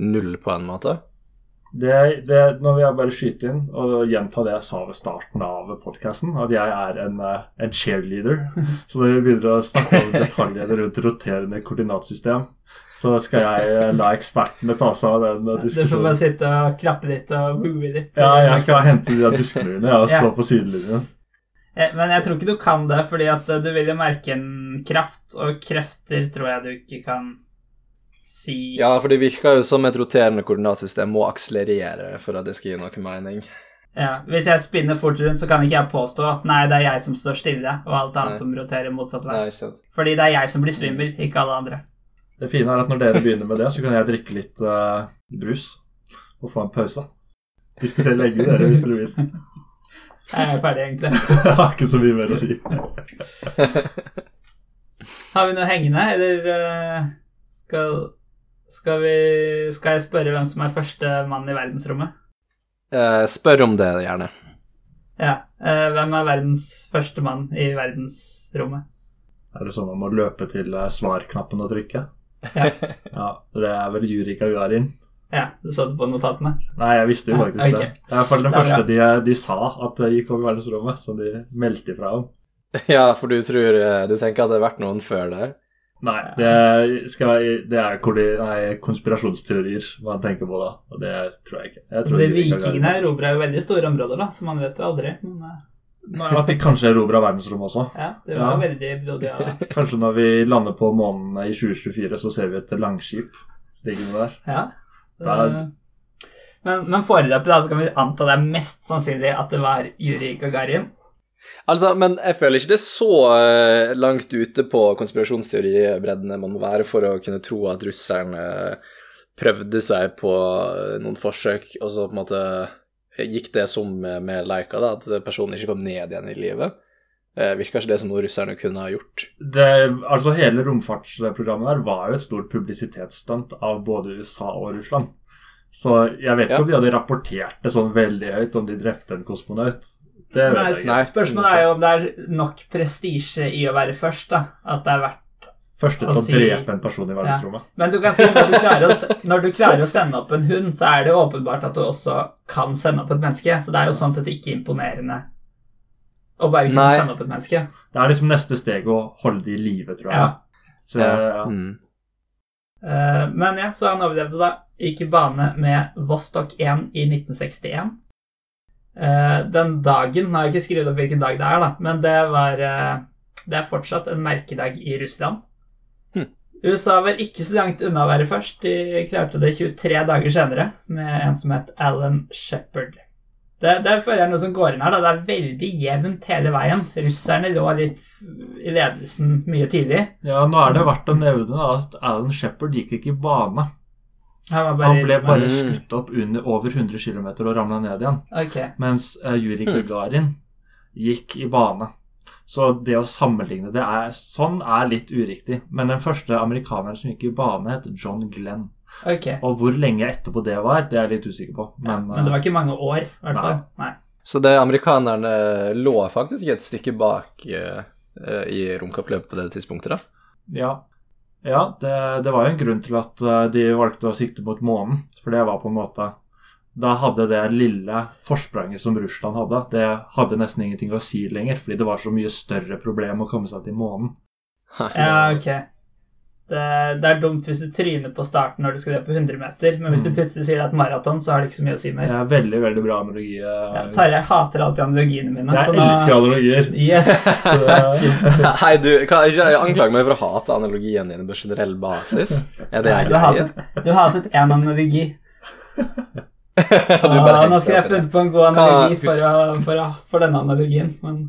null, på en måte? Det, det, nå vil jeg bare skyte inn og gjenta det jeg sa ved starten av podkasten, at jeg er en, eh, en cheerleader. Så når vi begynner å snakke om detaljer rundt roterende koordinatsystem, så skal jeg eh, la ekspertene ta seg av den diskusjonen. Du får bare sitte og klappe litt og wooe litt. Ja, jeg skal hente de duskene mine og stå Ja. på sidelinjen. Eh, Men jeg tror ikke du kan det, fordi at eh, du vil jo merke en kraft, og krefter tror jeg du ikke kan si Ja, for det virker jo som et roterende koordinatsystem må akselerere for at det skal gi noe mening. Ja, Hvis jeg spinner fort rundt, så kan ikke jeg påstå at nei, det er jeg som står stille, og alt annet Nei. som roterer motsatt vei. Nei, sant. Fordi det er jeg som blir svimmel, ikke alle andre. Det fine er at når dere begynner med det, så kan jeg drikke litt uh, brus og få en pause. Diskutere lenge, dere, hvis dere vil. Jeg er ferdig, egentlig. Jeg har ikke så mye mer å si. Har vi noe hengende, eller eh, skal, skal vi Skal jeg spørre hvem som er første mann i verdensrommet? Eh, spør om det, gjerne. Ja. eh, hvem er verdens første mann i verdensrommet? Er det sånn man må løpe til eh, svarknappen og trykke? Ja. ja. Det er vel Juri Gagarin. Ja, du så det på notatene? Nei, jeg visste jo Ja, faktisk ok. det. Det er i hvert fall den Det første de, de sa at det gikk over verdensrommet, så de meldte ifra om. Ja, for du tror eh, Du tenker at det har vært noen før der? Nei, det, skal det er de, nei, konspirasjonsteorier man tenker på da, og det tror jeg ikke. Jeg tror De Yuri Gagarin- Vikingene erobra jo veldig store områder, da, så man vet jo aldri. Men eh, Nei, At de kanskje erobra verdensrommet også. ja, det var Ja. veldig blodig. Ja. Kanskje når vi lander på månen i 2024, så ser vi et langskip liggende der. ja. Det Men, men foreløpig da, så kan vi anta det er mest sannsynlig at det var Juri Gagarin. Altså, men jeg føler ikke det er så eh, langt ute på konspirasjonsteoribreddene man må være for å kunne tro at russerne prøvde seg på eh, noen forsøk, og så på en måte gikk det som med, Leika, da, at personen ikke kom ned igjen i livet. Eh, virker ikke det som noe russerne kunne ha gjort? Det, altså Hele romfartsprogrammet der var jo et stort publisitetsstunt av både USA og Russland. Så jeg vet ikke Ja. om de hadde rapportert det sånn veldig høyt om de drepte en kosmonaut. Det vet Nei, jeg spørsmålet er jo om det er nok prestisje i å være først. da, At det er verdt Første til å å si- drepe en person i verdensrommet. Men du kan si når du, klarer å, når du klarer å sende opp en hund, så er det jo åpenbart at du også kan sende opp et menneske. Så det er jo sånn sett ikke imponerende å bare kunne Nei. sende opp et menneske. Det er liksom neste steg å holde det i live, tror jeg. Ja. Så ja. Mm. Eh, Men ja, så han overlevde da. Gikk i bane med Vostok 1 i 1961. Eh, Den dagen Nå har jeg ikke skrevet opp hvilken dag det er, da, men det var eh, Det er fortsatt en merkedag i Russland. Hm. USA var ikke så langt unna å være først. De klarte det 23 dager senere med en som het Alan Shepherd. Det, det føler jeg noe som går inn her. da. Det er veldig jevnt hele veien. Russerne lå litt i ledelsen mye tidlig. ja, nå er det verdt å nevne at Alan Shepherd gikk ikke i bane. Han, bare Han ble bare Mm. skutt opp under over 100 km og ramla ned igjen. Okay. Mens uh, Juri Gagarin gikk i bane. Så det å sammenligne det er, sånn er litt uriktig. Men den første amerikaneren som gikk i bane, het John Glenn. Okay. Og hvor lenge etterpå det var, det er jeg litt usikker på. Men, Men det var ikke mange år, i hvert fall. Nei. Så det amerikanerne lå faktisk et stykke bak eh, eh, i romkappløpet på det tidspunktet, da? eh, ja, ja det, det var jo en grunn til at eh, de valgte å sikte mot månen. For det var på en måte Da hadde det lille forspranget som Russland hadde, det hadde nesten ingenting å si lenger, fordi det var så mye større problem å komme seg til månen. Ja, ok. Det, det er dumt hvis du tryner på starten når du skal ned på 100 meter, men hvis du Mm. plutselig sier det er et maraton, så har det ikke så mye å si Det mer. er veldig, veldig bra analogi. eh. Ja, Tarjei hater alltid analogiene mine. Jeg så elsker analogier. Yes! Hei, du kan ikke anklage meg for å hate analogien din på generell basis. Er det jeg du greier? du hatet en analogi. Du bare Ah, nå skulle jeg funnet på en god analogi Hva- for, å, for, å, for denne analogien, men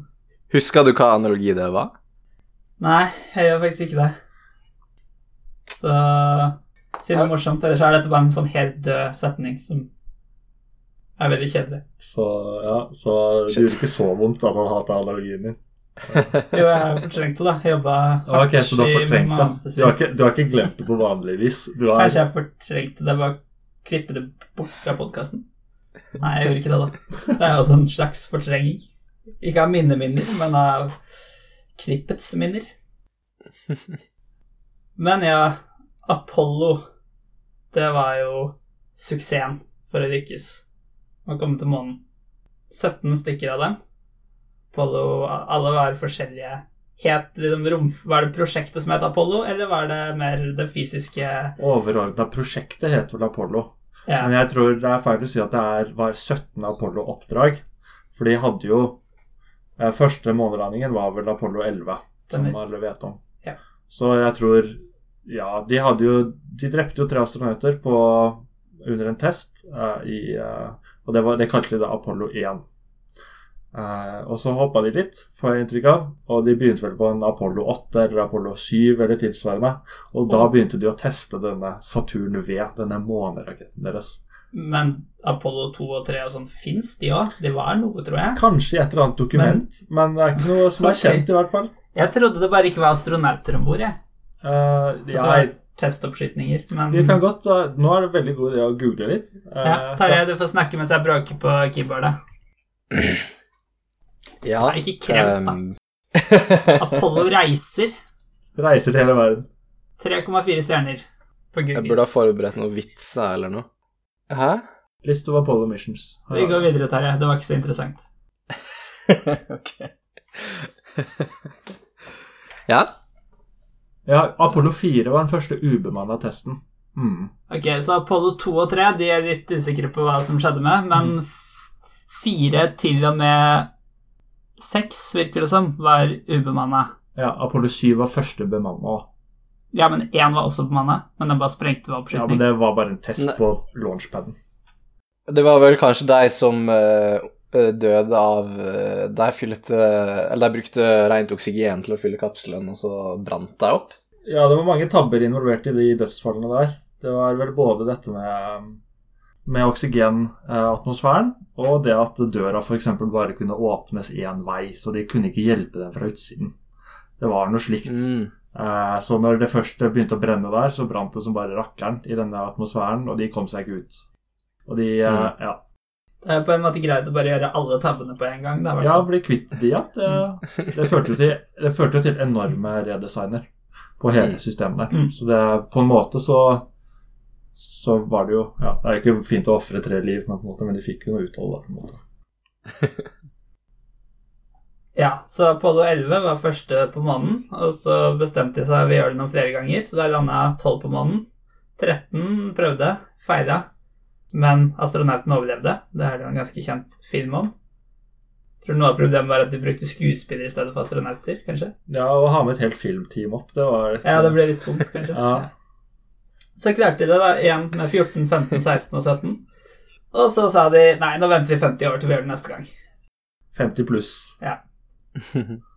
Husker du hva analogi det var? nei, jeg gjør faktisk ikke det. Så siden det er morsomt, ellers er dette bare en sånn helt død setning som er veldig kjedelig. så ja, så det gjorde ikke så vondt at han hater analogien din. Jo, jeg har fortrengt det, da. Jobba Ok, så du har fortrengt det. Du har, ikke, du har ikke glemt det på vanlig vis? Du har, Kanskje jeg fortrengte det ved å klippe det bort fra podkasten. Nei, jeg gjorde ikke det, da. Det er jo også en slags fortrenging. Ikke av mine minner, men av klippets minner. Men ja, Apollo, det var jo suksessen for å lykkes å komme til månen. 17 stykker av dem. Apollo, alle var forskjellige. Het liksom rom, Var det prosjektet som het Apollo, eller var det mer det fysiske Overordna prosjektet het vel Apollo. ja. Men jeg tror det er feil å si at det er, var 17 Apollo-oppdrag. For de hadde jo eh, Første månelandingen var vel Apollo 11, Stemmer. som alle vet om. Ja. Så jeg tror Ja, de hadde jo De drepte jo tre astronauter på, under en test, uh, i, uh, og det, var, det kalte de da Apollo 1. Uh, og så hoppa de litt, får jeg inntrykk av, og de begynte vel på en Apollo 8 eller Apollo 7 eller tilsvarende. Og da begynte de å teste denne Saturn V, denne måneraketten deres. Men Apollo 2 og 3 og sånn, fins de òg? De var noe, tror jeg. Kanskje i et eller annet dokument, men, det er ikke noe som er kjent, i hvert fall. Jeg trodde det bare ikke var astronauter om bord, jeg. Eh, jeg, ja, testoppskytninger, men vi kan godt uh, Nå er det veldig god idé å google litt. Uh, ja, Tarjei, du får snakke mens jeg bråker på keyboardet. Ja. Nei, ikke krevd, da. ehm, Apollo reiser. Reiser til hele verden. 3,4 stjerner på jeg burde ha forberedt noe vitser eller noe. Hæ? List of Apollo Missions. Vi går videre, Terje. Det var ikke så interessant. ok. ja? Ja, Apollo 4 var den første ubemanna testen. Mm. Ok, Så Apollo 2 og 3 de er litt usikre på hva som skjedde med, men mm. fire til og med seks, virker det som, var ubemanna. Ja, Apollo 7 var første bemanna. Ja, men én var også bemanna, men den bare sprengte ved Ja, men det var bare en test Nei. på launchpaden. Det var vel kanskje de som eh, døde av eh, De fylte Eller de brukte rent oksygen til å fylle kapselen, og så brant de opp. Ja, det var mange tabber involvert i de dødsfallene der. Det var vel både dette med, med oksygenatmosfæren, og det at døra f.eks. bare kunne åpnes én vei, så de kunne ikke hjelpe dem fra utsiden. Det var noe slikt. Mm. Eh, Så når det først begynte å brenne der, så brant det som bare rakkeren i denne atmosfæren, og de kom seg ikke ut. Og de eh, Mm. ja, Det er på en måte greit å bare gjøre alle tabbene på en gang. Da, ja, bli kvitt de, igjen. Det, det førte jo til, det førte jo til enorme redesigner på hele systemet. Mm. Så det, på en måte så så var det jo ja, Det er jo ikke fint å ofre tre liv, men, på en måte, men de fikk jo noe uthold. da, på en måte. Ja, så Apollo 11 var første på månen, og så bestemte de seg vi gjør det noen flere ganger, så da landa 12 på månen. 13 prøvde, feila, men astronauten overlevde. Det er det jo en ganske kjent film om. Tror du noe av problemet var at de brukte skuespillere i stedet for astronauter, kanskje? Ja, Å ha med et helt filmteam opp, det var litt... Ja, det ble litt tungt, kanskje. Ja. Så klarte de det, da, igjen med 14, 15, 16 og 17. Og så sa de nei, nå venter vi 50 år til vi gjør det neste gang. 50 pluss.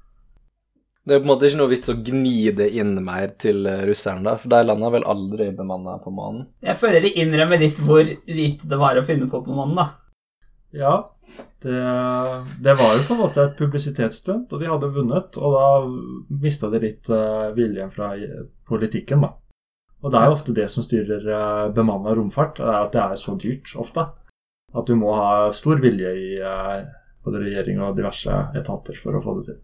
Det er på en måte ikke noe vits å gni det inn mer til eh, russerne, da, for de landa vel aldri bemanna på månen. Jeg føler de innrømmer litt hvor lite det var å finne på på månen, da. Ja, det, det var jo på en måte et publisitetsstunt, og de hadde vunnet, og da mista de litt eh, viljen fra eh, politikken, da. Og det er jo ofte det som styrer uh, bemanna romfart, er at det er så dyrt ofte. At du må ha stor vilje i eh, både regjering og diverse etater for å få det til.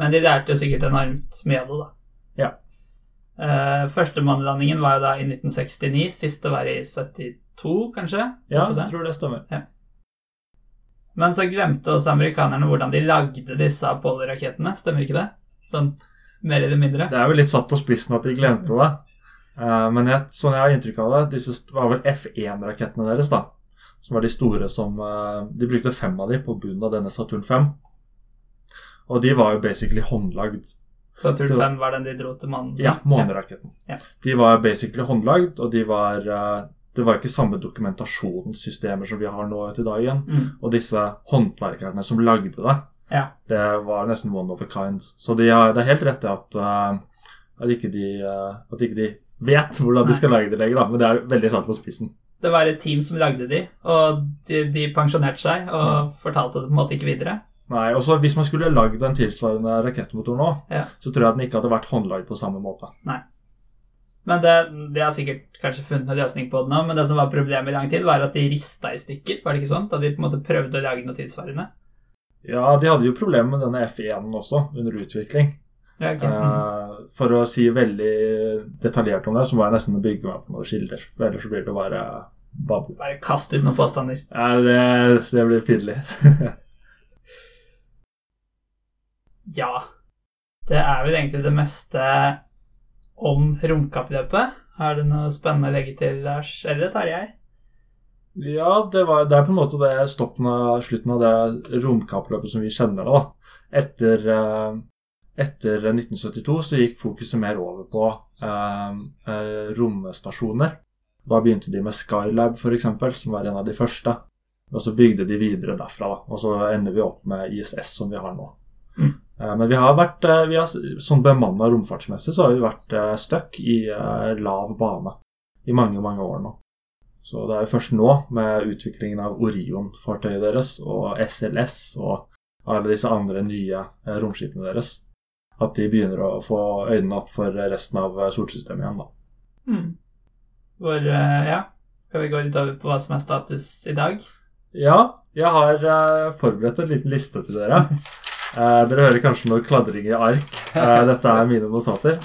Men de lærte jo sikkert enormt mye av det, da. Ja. Uh, første månelandingen var jo da i 1969, siste var i 72, kanskje? Ja, jeg tror det stemmer. Men så glemte også amerikanerne hvordan de lagde disse Apollo-rakettene, stemmer ikke det? Sånn mer eller mindre. Det er jo litt satt på spissen at de glemte det. Uh, men jeg, sånn jeg har inntrykk av det, disse var vel F1-rakettene deres, da. Som var de store som eh, De brukte fem av de på bunnen av denne Saturn 5. Og de var jo basically håndlagd. Saturn Det var- 5 var den de dro til månen. Ja, måneraketten. Ja. De var basically håndlagd, og de var eh, Det var ikke samme dokumentasjonssystemer som vi har nå til dagen. Mm. Og disse håndverkerne som lagde det, Ja. det var nesten one of a kind. Så de har, det er helt rett at, eh, at, ikke de, at ikke de vet hvordan de skal lage det lenger, da. men det er veldig satt på spissen. Det var et team som lagde de, og de, de pensjonerte seg og fortalte det på en måte ikke videre. Nei, også Hvis man skulle lagd en tilsvarende rakettmotor nå, Ja. så tror jeg den ikke hadde vært håndlagd på samme måte. Men det, de har sikkert kanskje funnet en løsning på det nå, men det som var problemet i lang tid, var at de rista i stykker. Var det ikke sånn? Da de på en måte prøvde å lage noe tilsvarende. Ja, De hadde jo problemer med denne F1-en også, under utvikling. Ja, okay. Mm. Eh, for å si veldig detaljert om det, så må jeg nesten bygge meg på noen skilder, for Ellers så blir det bare babbel. Bare kast ut noen påstander. Ja, det, det blir pinlig. Ja. Det er vel egentlig det meste om romkappløpet. Har du noe spennende å legge til, Lars? Eller Tarjei? Ja, det, var, det er på en måte det stoppen av slutten av det romkappløpet som vi kjenner det. da. Etter, eh, etter 1972 så gikk fokuset mer over på eh, eh, romstasjoner. Da begynte de med Skylab, eksempel, som var en av de første. Og så bygde de videre derfra, da. Og så ender vi opp med ISS, som vi har nå. Mm. Eh, Men vi har vært, eh, vi har, sånn bemanna romfartsmessig så har vi vært eh, stuck i lav bane i mange, mange år nå. Så det er jo først nå, med utviklingen av Orion-fartøyet deres og SLS og alle disse andre nye romskipene deres, at de begynner å få øynene opp for resten av solsystemet igjen, da. Mm. Hvor, eh, ja Skal vi gå litt over på hva som er status i dag? Ja, jeg har uh, forberedt en liten liste til dere. Uh, dere hører kanskje noe kladring i ark. Uh, dette er mine notater.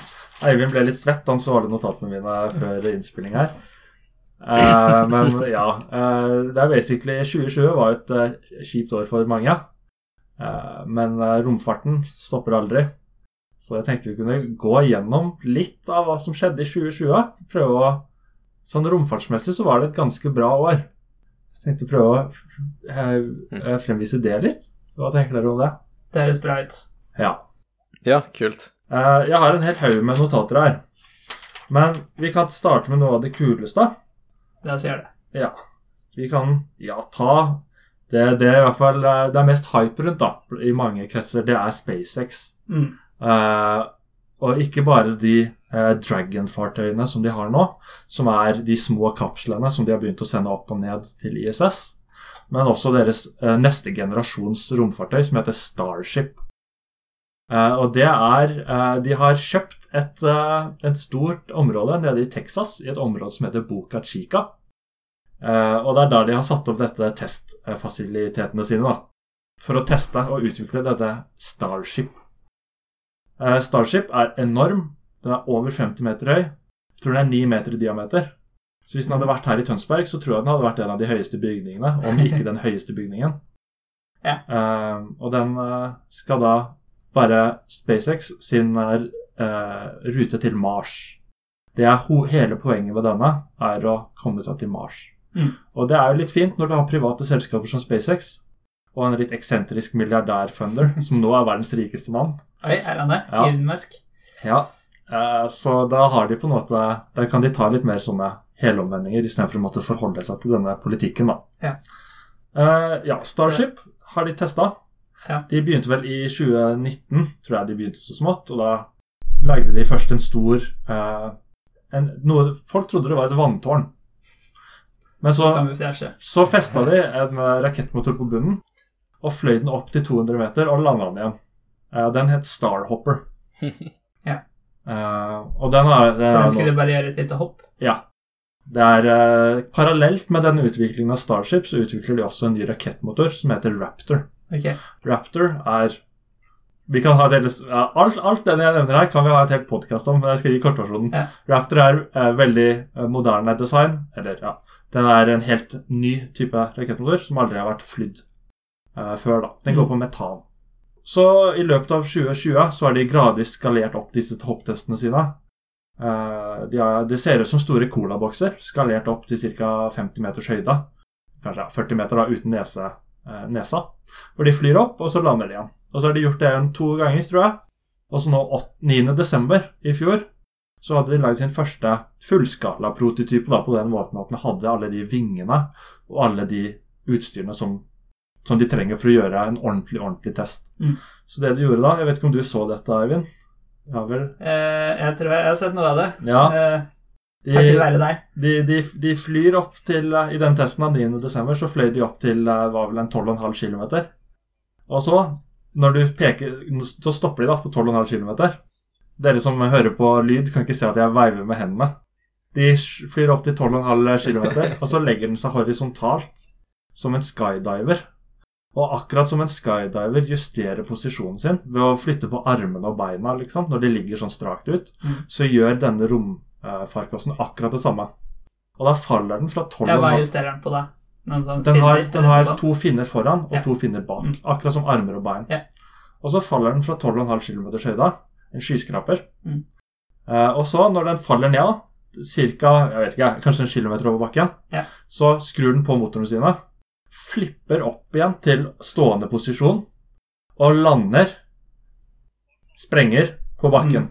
Eivind ble litt svett han så alle notatene mine før innspilling her. Men ja, det er basically 2020 var et kjipt år for mange. Men romfarten stopper aldri. Så jeg tenkte vi kunne gå igjennom litt av hva som skjedde i 2020. Prøve å Sånn romfartsmessig så var det et ganske bra år. Så jeg tenkte å prøve å f- eh, fremvise det litt. Hva tenker dere om det? Det høres bra ut. Ja. Ja, kult. Eh, Jeg har en hel haug med notater her. Men vi kan starte med noe av det kuleste. La oss gjøre det. Ja. Vi kan ja, ta det, det er i hvert fall eh, det er mest hype rundt da, i mange kretser. Det er SpaceX. Mm. Uh, og ikke bare de Dragon-fartøyene som de har nå, som er de små kapslene som de har begynt å sende opp og ned til ISS, men også deres eh, neste generasjons romfartøy, som heter Starship. Eh, og det er eh, De har kjøpt et, eh, et stort område nede i Texas, i et område som heter Boca Chica. Eh, og det er der de har satt opp dette testfasilitetene sine, da. For å teste og utvikle dette Starship. Eh, Starship er enorm. Den er over 50 meter høy. Jeg tror den er 9 meter i diameter. Så hvis den hadde vært her i Tønsberg, så tror jeg den hadde vært en av de høyeste bygningene, om ikke den høyeste bygningen. Ja. uh, og den uh, skal da være SpaceX sin uh, rute til Mars. Det er hele poenget med denne, er å komme seg til Mars. Mm. Og det er jo litt fint når du har private selskaper som SpaceX, og en litt eksentrisk milliardærfunder, som nå er verdens rikeste mann. Oi, er han det? Ja. Elon Musk? Ja, så da har de på en måte Da kan de ta litt mer sånne helomvendinger istedenfor å måtte forholde seg til denne politikken, da. Ja. Eh, ja, Starship har de testa. Ja. De begynte vel i 2019, tror jeg de begynte så smått, og da lagde de først en stor eh, en, noe, Folk trodde det var et vanntårn. Men så så festa de en eh, rakettmotor på bunnen og fløy den opp til 200 meter og landa den igjen. Eh, Den het Starhopper. Eh, og den er, den er skulle bare gjøre et lite hopp. Ja. Det er uh, Parallelt med denne utviklingen av Starship så utvikler de også en ny rakettmotor som heter Raptor. Okay. Raptor er vi kan ha et helt, alt, alt det jeg nevner her, kan vi ha et helt podkast om. men Jeg skal gi kortversjonen. Ja. Raptor er uh, veldig moderne design. Eller, ja, Den er en helt ny type rakettmotor som aldri har vært flydd før. da. Den går Mm. på metan. Så i løpet av 2020 så har de gradvis skalert opp disse topptestene sine. Eh, de, har, det ser ut som store colabokser, skalert opp til ca. 50 meters høyde. Kanskje 40 meter da, uten nese, eh, nesa. Hvor de flyr opp, og så lander de igjen. Og så har de gjort det to ganger, tror jeg. Og så nå 8, 9. desember i fjor så hadde de lagd sin første fullskala-prototype da, på den måten at den hadde alle de vingene og alle de utstyrene som, som de trenger for å gjøre en ordentlig, ordentlig test. Mm. Så det du gjorde da Jeg vet ikke om du så dette, Eivind? Ja vel? Eh, jeg tror jeg har sett noe av det. Ja. Eh, De, takket være deg. de, de, de flyr opp til eh, I den testen av 9. desember så fløy de opp til eh, var vel en 12,5 km. Og så, når du peker Så stopper de da på 12,5 km. Dere som hører på lyd, kan ikke se at jeg veiver med hendene. De flyr opp til 12,5 km, og så legger den seg horisontalt som en skydiver. Og akkurat som en skydiver justerer posisjonen sin ved å flytte på armene og beina liksom, når de ligger sånn strakt ut, Mm. så gjør denne romfarkosten akkurat det samme. Og da faller den fra Ja, hva 12,5 justerer den på da? Sånn den har, den har to finner foran og Ja. to finner bak. Mm. Akkurat som armer og bein. Ja. Og så faller den fra 12,5 km høyde. En skyskraper. Mm. Eh, og så, når den faller ned, da, cirka, jeg vet ikke, kanskje en kilometer over bakken, Ja. så skrur den på motorene sine, flipper opp igjen til stående posisjon, og lander Sprenger på bakken.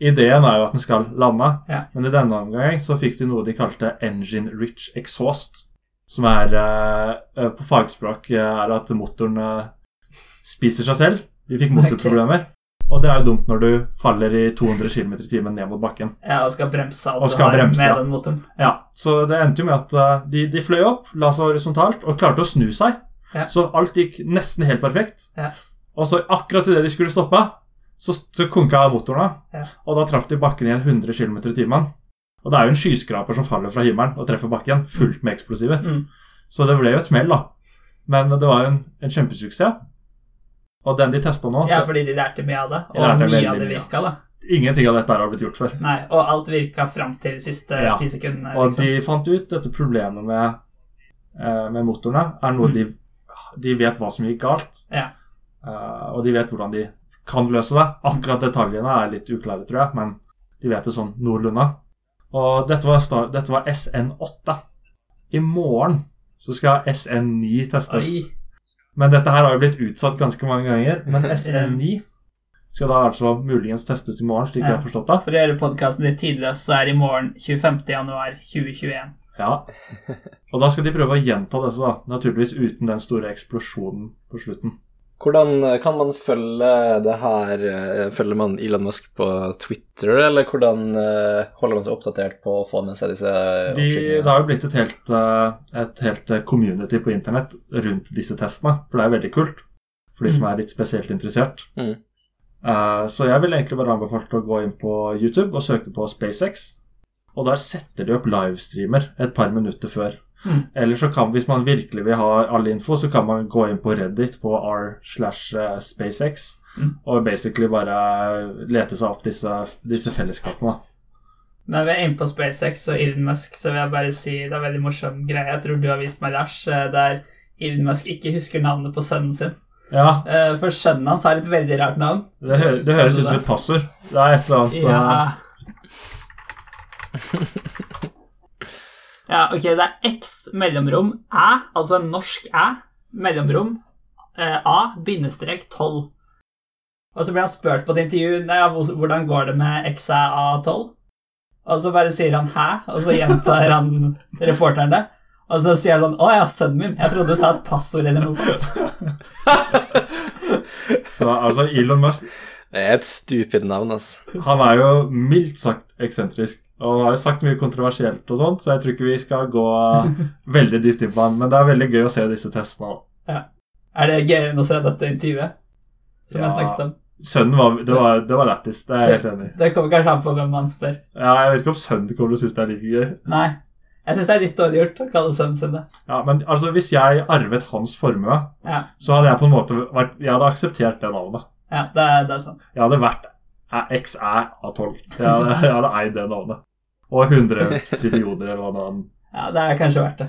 Ideen er jo at den skal lande, Mm. Ja. men i denne omgang så fikk de noe de kalte engine rich exhaust. Som er eh, eh, På fagspråk eh, er at motoren spiser seg selv. De fikk motorproblemer. Og det er jo dumt når du faller i 200 km i timen ned mot bakken. Ja, og skal bremse alt Og skal du har bremse, med den motoren. Ja, Så det endte jo med at eh, de, de fløy opp, la seg horisontalt og klarte å snu seg. Ja. Så alt gikk nesten helt perfekt. Ja. Og så akkurat idet de skulle stoppe, så, så konka motorene. Ja. Og da traff de bakken igjen 100 km i timen. Og det er jo en skyskraper som faller fra himmelen og treffer bakken, fullt med eksplosiver. Mm. Så det ble jo et smell, da. Men det var jo en, en kjempesuksess. Og den de testa nå Ja, fordi de lærte mye av det, og mye av det virka, da. Ingenting av dette har blitt gjort før. Nei, og alt virka fram til de siste Ja. ti sekundene. Og Liksom. de fant ut dette problemet med, eh, med motorene er noe Mm. de, de vet hva som gikk galt. Ja. Eh, og de vet hvordan de kan løse det. Akkurat detaljene er litt uklare, tror jeg, men de vet det sånn noenlunde. Og dette var, dette var SN8. I morgen så skal SN9 testes. Oi. Men dette her har jo blitt utsatt ganske mange ganger. Men SN9 skal da altså muligens testes i morgen, slik jeg har forstått det. For å gjøre podkasten litt tidligere, så er i morgen 25. januar 2021. Ja. Og da skal de prøve å gjenta disse, da. Naturligvis uten den store eksplosjonen på slutten. Hvordan eh, kan man følge det her eh, Følger man Elon Musk på Twitter, eller hvordan eh, holder man seg oppdatert på å få med seg disse De, det har jo blitt et helt, et helt community på internett rundt disse testene, for det er veldig kult for de som er litt spesielt interessert. Mm. Så jeg vil egentlig bare anbefale å gå inn på YouTube og søke på SpaceX. Og der setter de opp livestreamer et par minutter før. Mm. Eller så kan, hvis man virkelig vil ha all info, så kan man gå inn på Reddit på r slash eh, SpaceX Mm. og basically bare lete seg opp disse, disse fellesskapene. Når vi er inne på SpaceX og Elon Musk, så vil jeg bare si det er en veldig morsom greie. Jeg tror du har vist meg, Lars, eh, der Elon Musk ikke husker navnet på sønnen sin. Ja, Eh, For sønnen hans har et veldig rart navn. det, hø det høres ut som et passord. Det er et eller annet Ja Ja. ja, ok, det er X mellomrom æ, altså en norsk æ, mellomrom eh, A, bindestrek 12. Og så blir han spurt på et intervju nei, hvordan går det med X æ A12. Og så bare sier han 'hæ', og så gjentar han reporteren det. Og så sier han sånn 'Å ja, sønnen min. Jeg trodde du sa et passord eller noe sånt'. Så, altså, Elon Musk Det er et stupid navn, altså. Han er jo mildt sagt eksentrisk, og han har jo sagt mye kontroversielt og sånt, så jeg tror ikke vi skal gå veldig dypt inn på han, men det er veldig gøy å se disse testene. Ja. Er det gøyere enn å se dette intervjuet? Som jeg snakket om. Sønnen var, det var, det var lættis, det er jeg helt enig i. Det kommer kanskje an på hvem man spør. Ja, jeg vet ikke om sønnen kommer til å synes det er like gøy. Nei. Jeg syns det er litt dårlig gjort å kalle sønnen sin det. Ja, men altså, hvis jeg arvet hans formue, Ja, så hadde jeg på en måte vært, jeg hadde akseptert det navnet. Ja det, er, det er sant. Jeg hadde vært XR A12. Jeg hadde, jeg hadde eid det navnet. Og 100 trillioner, eller hva det. Ja, Det er kanskje verdt det.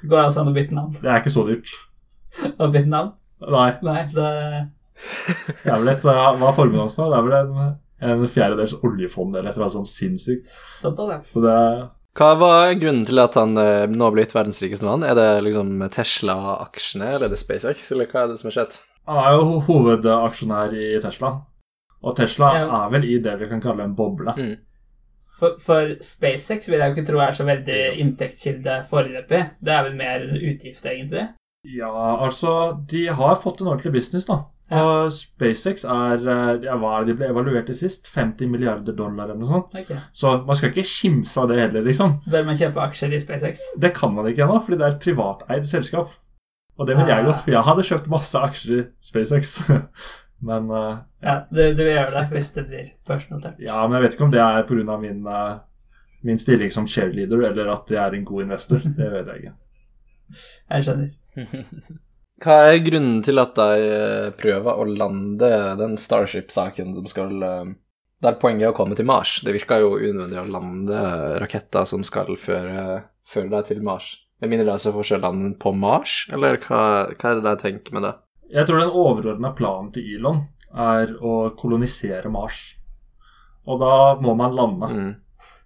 Det går altså an å bytte navn. Det er ikke så dyrt. Å bytte navn. Nei. Nei, det Det er vel et, uh, Hva er formuen hans nå? Det er vel en, en fjerdedels oljefond eller et eller annet sånt sinnssykt. såpass. Så det er Hva var grunnen til at han eh, nå har blitt verdens rikeste mann? Er det liksom Tesla-aksjene, eller er det SpaceX, eller hva er det som har skjedd? Han er jo hovedaksjonær i Tesla. Og Tesla Ja. er vel i det vi kan kalle en boble. Mm. For, for SpaceX vil jeg jo ikke tro er så veldig inntektskilde foreløpig. Det er vel mer utgift, egentlig. Ja, altså De har fått en ordentlig business, da. Ja. Og SpaceX er eh, ja, hva er det de ble evaluert til sist? 50 milliarder dollar eller noe sånt. Okay. Så man skal ikke kimse av det heller, liksom. Bør man kjøpe aksjer i SpaceX? Det kan man ikke ennå, fordi det er et privateid selskap. Og det ville jeg gjort, for jeg hadde kjøpt masse aksjer i SpaceX. men uh, Ja, du, du vil gjøre det hvis det blir børsnotert. ja, men jeg vet ikke om det er pga. Min, uh, min stilling som cheerleader, eller at jeg er en god investor. Det vet jeg ikke. Jeg skjønner. Hva er grunnen til at de eh, prøver å lande den Starship-saken som skal Der poenget er å komme til Mars. Det virker jo unødvendig å lande raketter som skal føre, føre deg til Mars. Med mindre det er så forskjellene på Mars, eller hva, hva er det de tenker med det? Jeg tror den overordna planen til Ylon er å kolonisere Mars. Og da må man lande. Mm.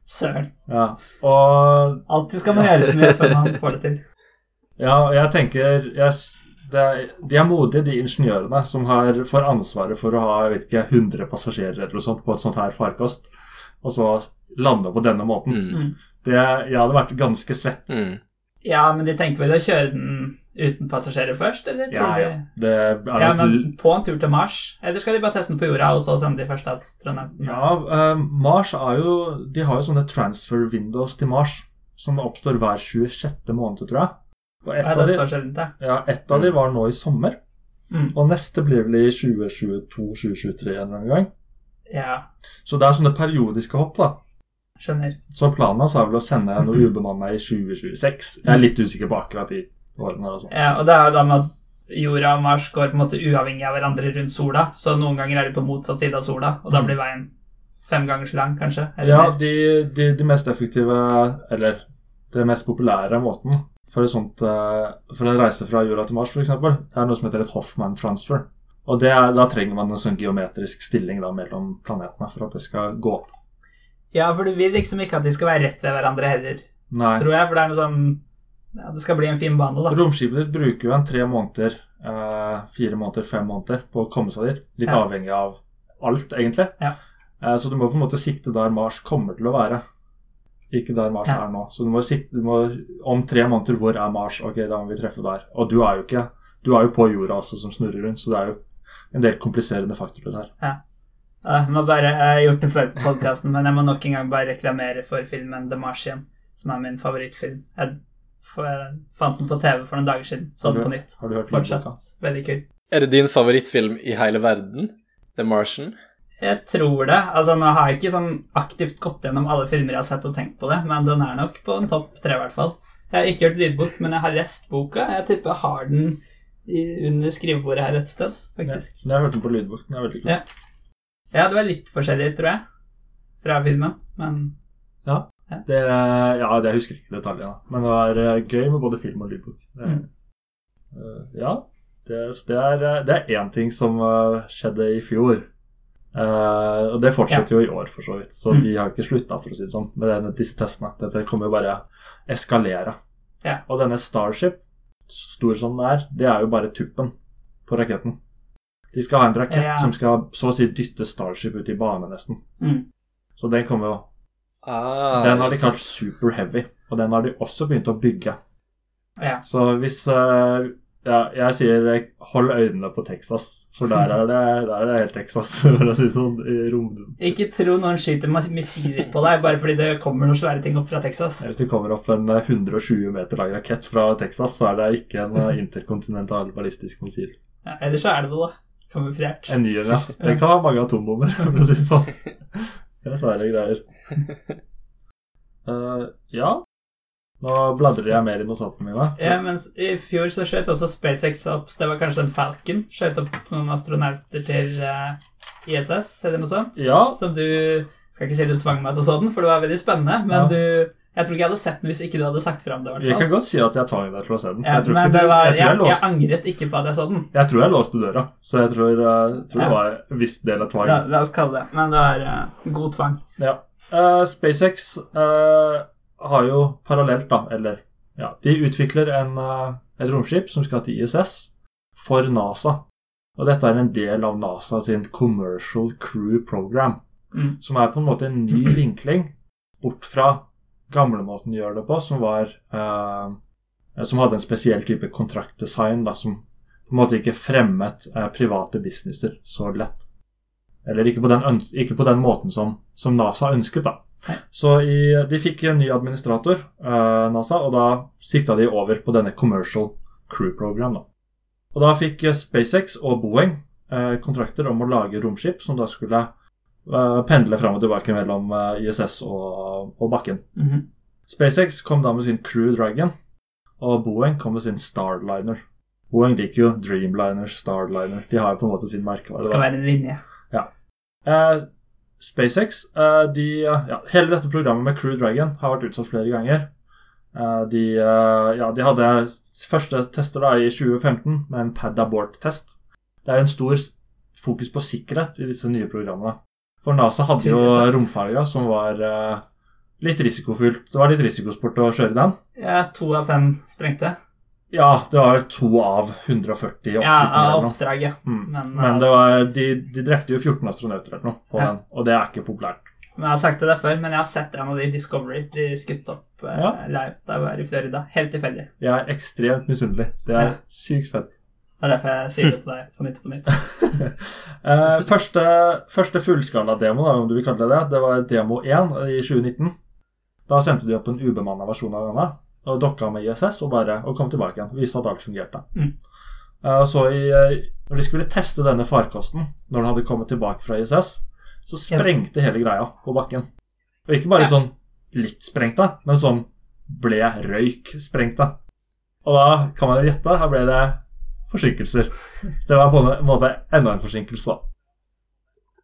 Søren. Ja. Og Alltid skal man gjøre så mye før man får det til. ja, og jeg tenker jeg, det, er- De er modige, de ingeniørene som har, får ansvaret for å ha jeg vet ikke, 100 passasjerer eller noe sånt på et sånt her farkost, og så lande på denne måten. Mm. Mm. Det, jeg hadde vært ganske svett. Mm. Ja, men de tenker vel å kjøre den uten passasjerer først, eller Ja, ja. de Det er Ja, men på en tur til Mars? Eller skal de bare teste den på jorda, og så sende de første astronautene? Ja, uh, Mars er jo De har jo sånne transfer windows til Mars som oppstår hver 26. måned, tror jeg. Og ett Nei, av, det de, seg rundt det. ja, et av de var nå i sommer. Mm. Og neste blir vel i 2022-2023 en eller annen gang. Ja, Så det er sånne periodiske hopp, da. Skjønner. Så planen hans er vel å sende noe ubemanna i 2026. Jeg er litt usikker på akkurat de årene. Og, Ja, og det er jo da med at jorda og Mars går på en måte uavhengig av hverandre rundt sola, så noen ganger er de på motsatt side av sola, og da Mm. blir veien fem ganger så lang, kanskje? Eller Ja, de, de, de mest effektive, eller det mest populære måten for, sånt, eh, for en reise fra jorda til Mars, f.eks., er noe som heter et Hoffman transfer. Og det er, da trenger man en sånn geometrisk stilling da, mellom planetene for at det skal gå opp. Ja, for du vil liksom ikke at de skal være rett ved hverandre heller, Nei. tror jeg, for det er noe sånn ja, Det skal bli en fin bane, da. Romskipet ditt bruker jo en tre måneder, eh, fire måneder, fem måneder på å komme seg dit. Litt Ja. avhengig av alt, egentlig. Ja. Eh, så du må på en måte sikte der Mars kommer til å være. Ikke der Mars Ja. er nå. Så du må sikte du må, Om tre måneder, hvor er Mars? Ok, da må vi treffe der. Og du er jo ikke Du er jo på jorda også, som snurrer rundt, så det er jo en del kompliserende faktorer her. Jeg må bare, jeg har gjort det før på podkasten, men jeg må nok en gang bare reklamere for filmen The Martian, som er min favorittfilm. Jeg, jeg fant den på TV for noen dager siden. Så den på nytt. Har du hørt Fortsatt veldig kul. Er det din favorittfilm i hele verden? The Martian? Jeg tror det. Altså, Nå har jeg ikke sånn aktivt gått gjennom alle filmer jeg har sett og tenkt på det, men den er nok på en topp tre, i hvert fall. Jeg har ikke hørt lydbok, men jeg har lest boka. Jeg tipper jeg har den i, under skrivebordet her et sted, Ja. faktisk. Jeg har hørt den på lydbok. Den er veldig kul. Ja. Ja, det var litt forskjellig, tror jeg, fra filmen, men Det, ja, det jeg husker ikke detaljene, men det var eh, gøy med både film og lydbok. Det, Mm. uh, ja, det, så det er eh, det er én ting som skjedde i fjor. Uh, og det fortsetter jo i år, for så vidt. Så Mm. de har ikke slutta, for å si det sånn, med denne, disse testene. Dette kommer jo bare eskalere. Ja. Og denne Starship, stor som den er, det er jo bare tuppen på raketten. De skal ha en rakett Ja. som skal så å si dytte Starship ut i bane, nesten. mm. Så den kommer jo Ah, den har de kalt Super Heavy, og den har de også begynt å bygge. Ja. Så hvis uh, Ja, jeg sier eh, hold øynene på Texas, for der er det, der er det helt Texas, for å si sånn. i rom... Ikke tro noen skyter missiler på deg bare fordi det kommer noen svære ting opp fra Texas. Hvis det kommer opp en eh, 120 meter lang rakett fra Texas, så er det ikke en eh, interkontinental ballistisk missil. Ja, ellers så er det det, da. Kamuflert. En ny en, ja. Den kan ha mange atombomber, for å si det sånn. Det er svære greier. Uh, ja. Nå bladrer jeg mer i notatene mine. Ja, men I fjor så skjøt også SpaceX opp Det var kanskje den Falcon. Skjøt opp noen astronauter til uh, ISS, eller noe sånt. Ja, Som du Skal ikke si du tvang meg til å så den, for det var veldig spennende, men Ja. du Jeg tror ikke jeg hadde sett den hvis ikke du hadde sagt fra om det. Jeg kan godt si at jeg tvang deg til å se den. Ja, jeg, tror det var, jeg, tror jeg, jeg, jeg angret ikke på at jeg så den. jeg tror jeg låste døra, så jeg tror, eh, tror det var en viss del av tvang. La, la oss kalle det Men det var uh, god tvang. Ja. Uh, SpaceX eh, har jo parallelt, da, eller ja, De utvikler en, eh, et romskip som skal til ISS for NASA. Og dette er en del av NASA sin Commercial Crew Program, Mm. som er på en måte en ny vinkling bort fra gamlemåten de gjør det på, som var eh, Som hadde en spesiell type kontraktdesign, da, som på en måte ikke fremmet eh, private businesser så lett. Eller ikke på den, ikke på den måten som, som NASA ønsket, da. Så i, de fikk en ny administrator, eh, NASA, og da sikta de over på denne Commercial Crew Program. da. Og da fikk eh, SpaceX og Boeing eh, kontrakter om å lage romskip som da skulle pendle fram og tilbake mellom eh, ISS og, og bakken. Mhm. SpaceX kom da med sin Crew Dragon, og Boeing kom med sin Starliner. Boeing liker jo Dreamliner, Starliner. De har jo på en måte sin merkevare. Det skal være en linje. Eh, SpaceX eh, de, eh, ja, Hele dette programmet med Crew Dragon har vært utsatt flere ganger. Eh, de, eh, ja, de hadde første tester da i 2015 med en pad abort-test. Det er jo en stor fokus på sikkerhet i disse nye programmene. For NASA hadde jo romferja som var uh, litt risikofylt. Det var litt risikosport å kjøre den. Ja, to av fem sprengte. Ja, det var to av 140 oppskytinger. Ja, av eller noe. Mm. Men, Men eh, det var, de, de drepte jo 14 astronauter eller noe på Ja. den, og det er ikke populært. Men Jeg har sagt det før, men jeg har sett en av de Discovery de skutt opp eh, Ja. live da jeg var i Florida. Helt tilfeldig. Jeg er ekstremt misunnelig. Det er Ja. sykt fett. Det er derfor jeg sier det til deg på nytt på nytt. Eh, første første fullskala-demo, om du vil kalle det det, det var demo 1 i 2019. Da sendte de opp en ubemanna versjon av denne og dokka med ISS og, bare, og kom tilbake igjen. Viste at alt fungerte. Mm. Eh, så i, eh, Når de skulle teste denne farkosten, når den hadde kommet tilbake fra ISS, så sprengte hele greia på bakken. Og ikke bare Ja. sånn litt sprengt, men sånn ble røyk sprengt. Og da kan man jo gjette, her ble det forsinkelser. Det var på en måte enda en forsinkelse, da.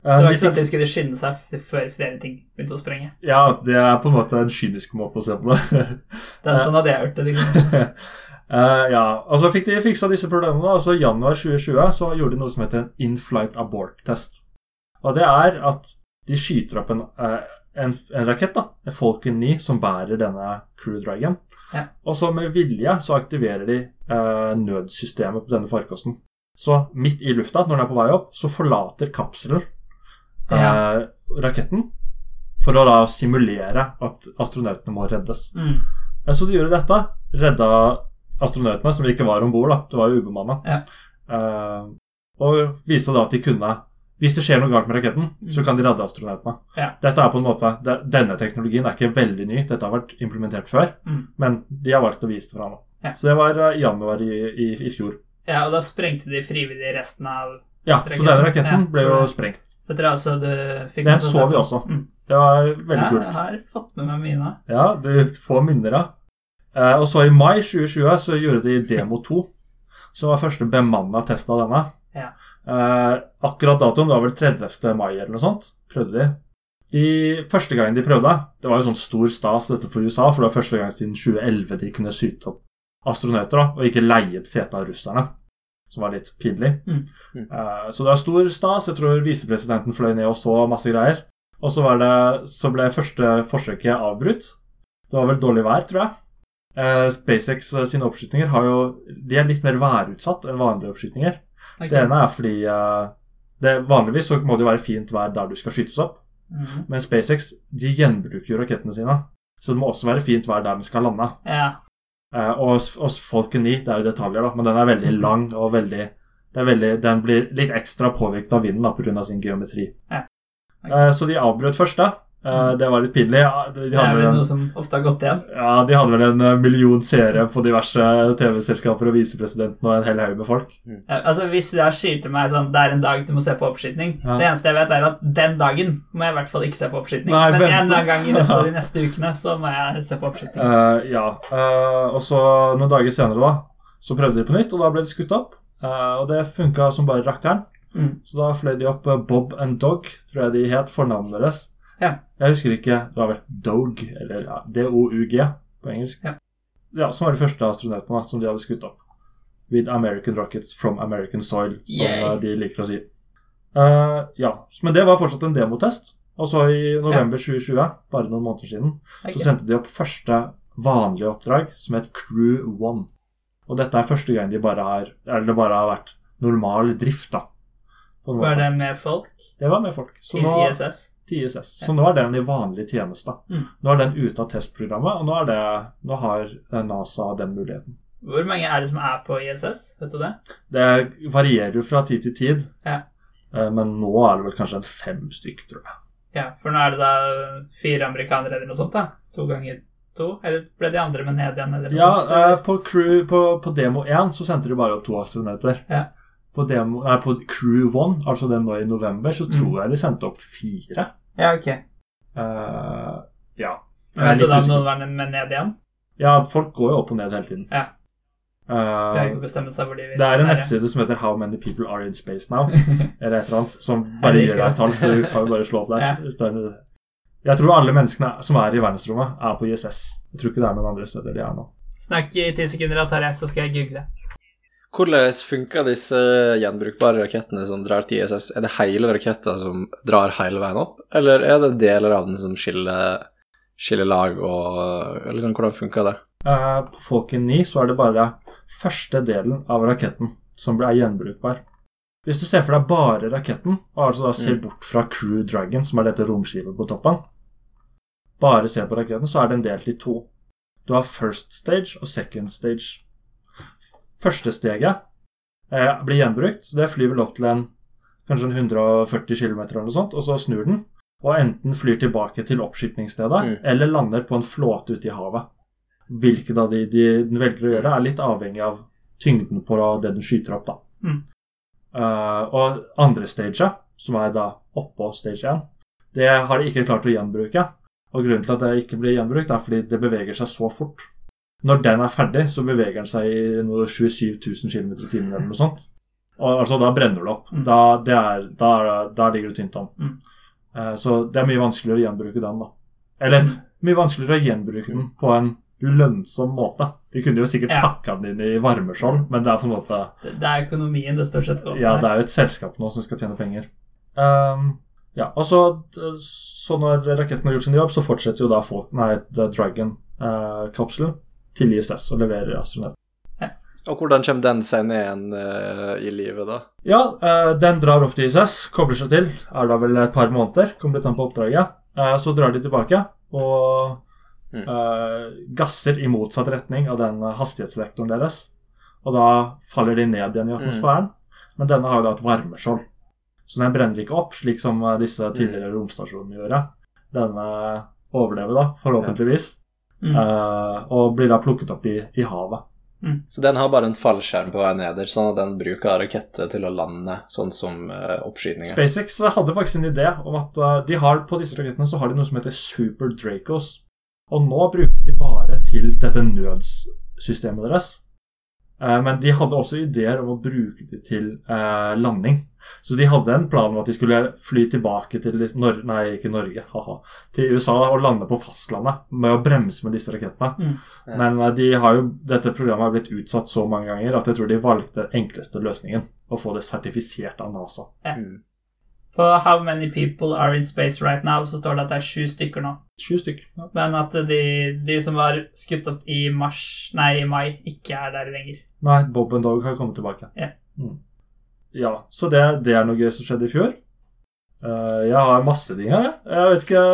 Eh, Det var ikke sånn at de skulle skynde seg før flere ting begynte å sprenge. Ja, det er på en måte en kynisk måte å se på det. Det er sånn hadde jeg gjort det. Liksom. Uh, ja, og så fikk de fiksa disse problemene, og så i januar 2020 så gjorde de noe som heter en in-flight abort-test. Og det er at de skyter opp en, eh, en, en rakett, da, en Falcon 9, som bærer denne Crew Dragon. Ja. Og så med vilje så aktiverer de eh, nødsystemet på denne farkosten. Så midt i lufta, når den er på vei opp, så forlater kapselen eh, raketten for å da simulere at astronautene må reddes. Mm. Så de gjorde dette. Redda astronautene, som ikke var om bord. Det var jo ubemanna. Ja. Eh, og viste da at de kunne Hvis det skjer noe galt med raketten, så kan de redde astronautene. Ja. Dette er på en måte, det, Denne teknologien er ikke veldig ny. Dette har vært implementert før. Mm. Men de har valgt å vise det fra nå. Ja. Så det var eh, i januar i, i, i fjor. Ja, og da sprengte de frivillig resten av Ja, Så denne raketten Ja. ble jo sprengt. Det tror jeg også du fikk Den så vi også. Mm. Det var veldig Ja, kult. jeg har fått med meg mine. Ja, du får minner, av. Eh, og så i mai 2020 så gjorde de Demo 2, som var første bemanna test av denne. Ja. Eh, akkurat datoen det var vel 30. mai eller noe sånt, prøvde de. De Første gangen de prøvde, det var jo sånn stor stas dette for USA, for det var første gang siden 2011 de kunne skyte opp astronauter, da, og ikke leie et sete av russerne. Som var litt pinlig. Mm. Mm. Eh, så det var stor stas. Jeg tror visepresidenten fløy ned og så masse greier. Og så, var det, så ble første forsøket avbrutt. Det var vel dårlig vær, tror jeg. Eh, SpaceX eh, sine oppskytninger har jo, de er litt mer værutsatt enn vanlige oppskytninger. Ok. Det ene er fordi eh, det, vanligvis så må det jo være fint vær der du skal skytes opp. Mhm. Men SpaceX de gjenbruker jo rakettene sine. Så det må også være fint vær der den skal lande. Ja. Eh, og hos- Falcon 9, det er jo detaljer, da, men den er veldig lang og veldig, det veldig Den blir litt ekstra påvirket av vinden da, pga. sin geometri. Ja. Ok. Eh, så de avbrøt første. Eh, det var litt pinlig. Ja, De Det er vel en, noe som ofte har gått igjen. ja, de hadde vel en eh, million seere på diverse TV-selskaper og visepresidenten og en hel haug med folk. Ja, Altså Hvis du sier til meg sånn Det er en dag du må se på oppskyting Ja. Det eneste jeg vet, er at den dagen må jeg i hvert fall ikke se på oppskyting. Men vent. en eller annen gang i løpet av de neste ukene så må jeg se på oppskyting. Uh, ja. Uh, og så noen dager senere, da, så prøvde de på nytt, og da ble de skutt opp. Eh, og det funka som bare rakkeren. Mm. Så da fløy de opp eh, Bob and Dog, tror jeg de het, fornavnet deres. Ja. Jeg husker ikke Det var vel Dog, eller ja, DOUG på engelsk. Ja. Ja, Som var de første astronautene som de hadde skutt opp. With American rockets from American soil, som Yay. eh, de liker å si. Uh, ja, Men det var fortsatt en demotest. Og så i november 2020, bare noen måneder siden, Ok. så sendte de opp første vanlige oppdrag, som het Crew One. Og dette er første gang de bare har Eller det bare har vært normal drift, da. Var det med folk Det var med folk. Så til nå, ISS? Til ISS. Så nå er den i vanlig tjeneste. Mm. Nå er den ute av testprogrammet, og nå, det, nå har eh, NASA den muligheten. Hvor mange er det som er på ISS? Vet du det? Det varierer jo fra tid til tid, Ja. eh, men nå er det vel kanskje en fem stykk, tror jeg. Ja, For nå er det da fire amerikanere eller noe sånt, da? To ganger to? Eller ble de andre med ned igjen? Eller noe Ja, sånt, eh, eller? på, crew, på, på demo 1 så sendte de bare opp to astronauter. Ja. På, demo, nei, på Crew 1, altså den nå i november, så Mm. tror jeg de sendte opp fire. Ja, ok. Uh, ja. Men, så du da usikker. noen med ned igjen? Ja, folk går jo opp og ned hele tiden. Ja. De hvor de vil det er en være. nettside som heter How many people are in space now? Eller et eller annet, som bare gir deg et tall, så du kan jo bare slå opp der. Ja. Jeg tror alle menneskene som er i verdensrommet, er på ISS. Jeg tror ikke det er noen andre steder de er nå. Snakk i ti sekunder, Terje, så skal jeg google. Hvordan funker disse gjenbrukbare rakettene som drar til ISS? Er det hele raketta som drar hele veien opp, eller er det deler av den som skiller, skiller lag, og liksom, hvordan funker det? Eh, På Falcon 9 så er det bare første delen av raketten som er gjenbrukbar. Hvis du ser for deg bare raketten, og altså da ser Mm. bort fra Crew Dragon, som er dette romskipet på toppen, bare ser på raketten, så er den delt i to. Du har first stage og second stage. Første steget eh, blir gjenbrukt. så Det flyr vel opp til en kanskje en 140 km eller noe sånt, og så snur den. Og enten flyr tilbake til oppskytningsstedet, Mm. eller lander på en flåte ute i havet. Hvilket av de, de den velger å gjøre, er litt avhengig av tyngden på det den skyter opp. da. Mm. Uh, og andre staget, som er da oppå stage 1, det har de ikke klart å gjenbruke. Og grunnen til at det ikke blir gjenbrukt, er fordi det beveger seg så fort. Når den er ferdig, så beveger den seg i noe 27 000 km i timen eller noe sånt. Og altså, da brenner det opp. Mm. Da, det er, da, da ligger det tynt an. Mm. Uh, så det er mye vanskeligere å gjenbruke den, da. Eller mye vanskeligere å gjenbruke den på en lønnsom måte. De kunne jo sikkert Ja. pakka den inn i varmeskjold, men det er på en måte Det, det er økonomien det stort sett går på. Ja, det er jo et selskap nå som skal tjene penger. Um, ja, og så, så når raketten har gjort sin jobb, så fortsetter jo da folk, nei, The Dragon-kapselen til ISS og leverer astronaut. Og hvordan kommer den seg ned igjen uh, i livet, da? Ja, uh, den drar opp til ISS, kobler seg til, er da vel et par måneder, kommer litt an på oppdraget. Uh, så drar de tilbake og Mm. gasser i motsatt retning av den hastighetsvektoren deres. Og da faller de ned igjen i atmosfæren, men denne har jo da et varmeskjold. Så den brenner ikke opp, slik som disse tidligere romstasjonene gjorde. Denne overlever da, forhåpentligvis, Mm. Uh, og blir da plukket opp i, i havet. Så den har bare en fallskjerm på vei neder, sånn at den bruker raketter til å lande, sånn som uh, oppskytninger. SpaceX hadde faktisk en idé om at uh, de har på disse rakettene så har de noe som heter Super Dracos. Og nå brukes de bare til dette nødssystemet deres. Eh, men de hadde også ideer om å bruke det til eh, landing. Så de hadde en plan om at de skulle fly tilbake til Nor Nei, ikke Norge, haha. Til USA og lande på fastlandet med å bremse med disse rakettene. Mm. Ja. Men eh, de har jo, dette programmet har blitt utsatt så mange ganger at jeg tror de valgte enkleste løsningen. Å få det sertifisert av NASA. Mm. På How many people are in space right now, så står det at det er sju stykker nå. Sju stykker. Ja. Men at de, de som var skutt opp i mars, nei, i mai, ikke er der lenger. Nei, Bob and Dog har kommet tilbake. Ja. Mm. ja så det, det er noe gøy som skjedde i fjor. Uh, jeg har masse ting her, jeg. Jeg vet ikke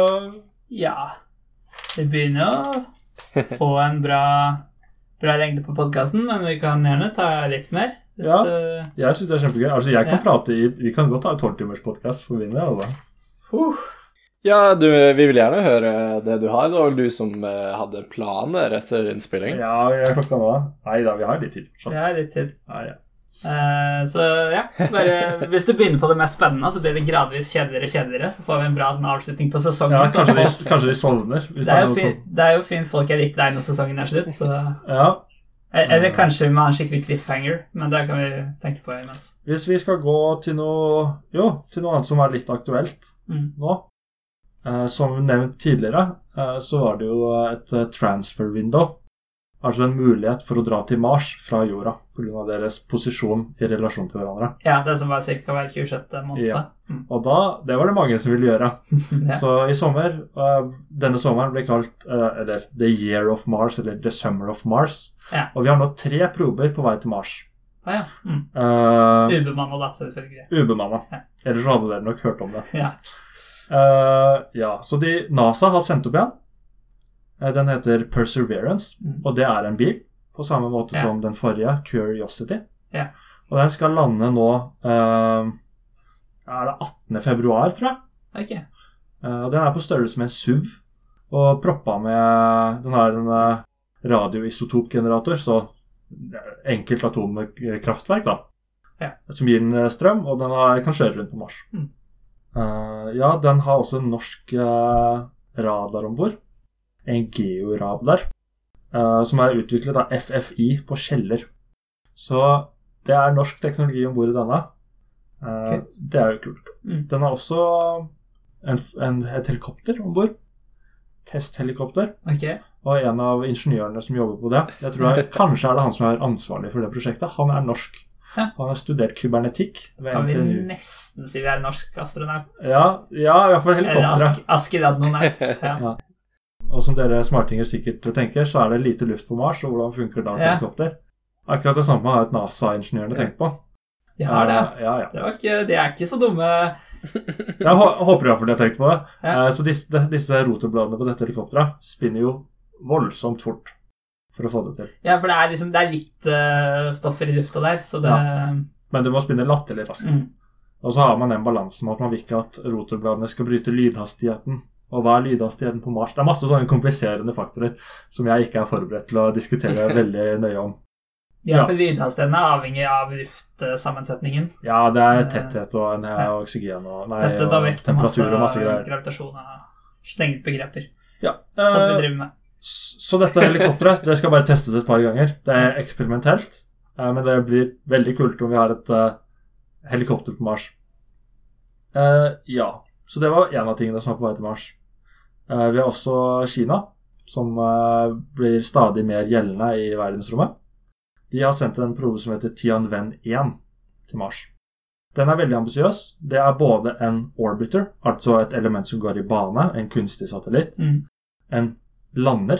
Ja, vi begynner å få en bra, bra lengde på podkasten, men vi kan gjerne ta litt mer. Hvis Ja. det- Jeg syns det er kjempegøy. Altså, jeg kan Ja. prate i Vi kan godt ha en tolvtimerspodkast for min del. Uh, Ja, du, vi vil gjerne høre det du har. Det var vel du som eh, hadde planer etter innspilling. Ja, vi er klokka nå. Nei da, vi har litt tid vi har litt tid. Ja, ja. Uh, så ja, bare Hvis du begynner på det mest spennende, så blir det gradvis kjedeligere kjedeligere, så får vi en bra sånn avslutning på sesongen. ja kanskje, de, kanskje de sovner. Hvis det, er jo noe fin, det er jo fint folk er litt der når sesongen er slutt, så Ja. Eller kanskje vi må ha en skikkelig cliffhanger, men det kan vi tenke på imens. Hvis vi skal gå til noe Jo, til noe annet som er litt aktuelt Mm. nå Eh, som nevnt tidligere, eh, så var det jo et eh, transfer window. Altså en mulighet for å dra til Mars fra jorda pga. deres posisjon i relasjon til hverandre. Ja, det som var ca. hver 26. måned. Ja. Mm. Og da, det var det mange som ville gjøre. Ja. Så i sommer, eh, denne sommeren ble kalt eh, eller The Year of Mars, eller The Summer of Mars. Ja. Og vi har nå tre prober på vei til Mars. Ah, ja. Mm. Uh, Ubemanna, da, selvfølgelig. Ubemanna. Ja. Ellers hadde dere nok hørt om det. Ja. Uh, ja, så de, NASA har sendt opp igjen. Eh, den heter Perseverance, Mm. og det er en bil. På samme måte Ja. som den forrige, Curiosity. Ja. Og den skal lande nå eh, Er det 18. februar, tror jeg? Ok. Eh, og den er på størrelse med en SUV. Og proppa med Den har en eh, radioisotopgenerator, så enkelt atomkraftverk, da. Ja. Som gir den eh, strøm, og den har, kan kjøre rundt på Mars. Mm. Eh, ja, den har også en norsk radar om bord. En georab der, som er utviklet av FFI på Kjeller. Så det er norsk teknologi om bord i denne. Okay. Det er jo kult. Mm. Den har også en, en, et helikopter om bord. Testhelikopter. Okay. Og en av ingeniørene som jobber på det Jeg tror jeg, Kanskje er det han som er ansvarlig for det prosjektet. Han er norsk. Hæ? Han har studert kybernetikk ved Kan vi nesten si vi er norsk astronaut? Ja, ja, i hvert fall Eller helikopteret. Ask Askeladnonaut. Ja. Ja. Og som dere smartinger sikkert tenker, så er det lite luft på Mars, og hvordan funker da et Ja. helikopter? Akkurat det samme har NASA-ingeniørene tenkt på. De har det. Ja, ja. Det ikke, de er ikke så dumme. Jeg hå- håper iallfall de har tenkt på det. Ja. Eh, Så disse, disse rotorbladene på dette helikopteret spinner jo voldsomt fort for å få det til. Ja, for det er, liksom, det er litt uh, stoffer i lufta der, så det Men det må spinne latterlig raskt. mm. Og så har man den balansen med at man vil ikke at rotorbladene skal bryte lydhastigheten. Og hva er lydhastigheten på Mars? Det er masse sånne kompliserende faktorer som jeg ikke er forberedt til å diskutere veldig nøye om. Ja, Ja. for lydhastigheten er avhengig av luftsammensetningen. Ja, det er tetthet og nei, og oksygen og, nei, tetthet og, og temperatur og masse greier. gravitasjon og stengt begreper. Ja, vi eh, driver med. så dette helikopteret det skal bare testes et par ganger. Det er eksperimentelt, eh, men det blir veldig kult om vi har et eh, helikopter på Mars. Eh, ja, så det var en av tingene som var på vei til Mars. Eh, vi har også Kina, som eh, blir stadig mer gjeldende i verdensrommet. De har sendt en probe som heter Tianwen 1 til Mars. Den er veldig ambisiøs. Det er både en orbiter, altså et element som går i bane, en kunstig satellitt, Mm. en lander,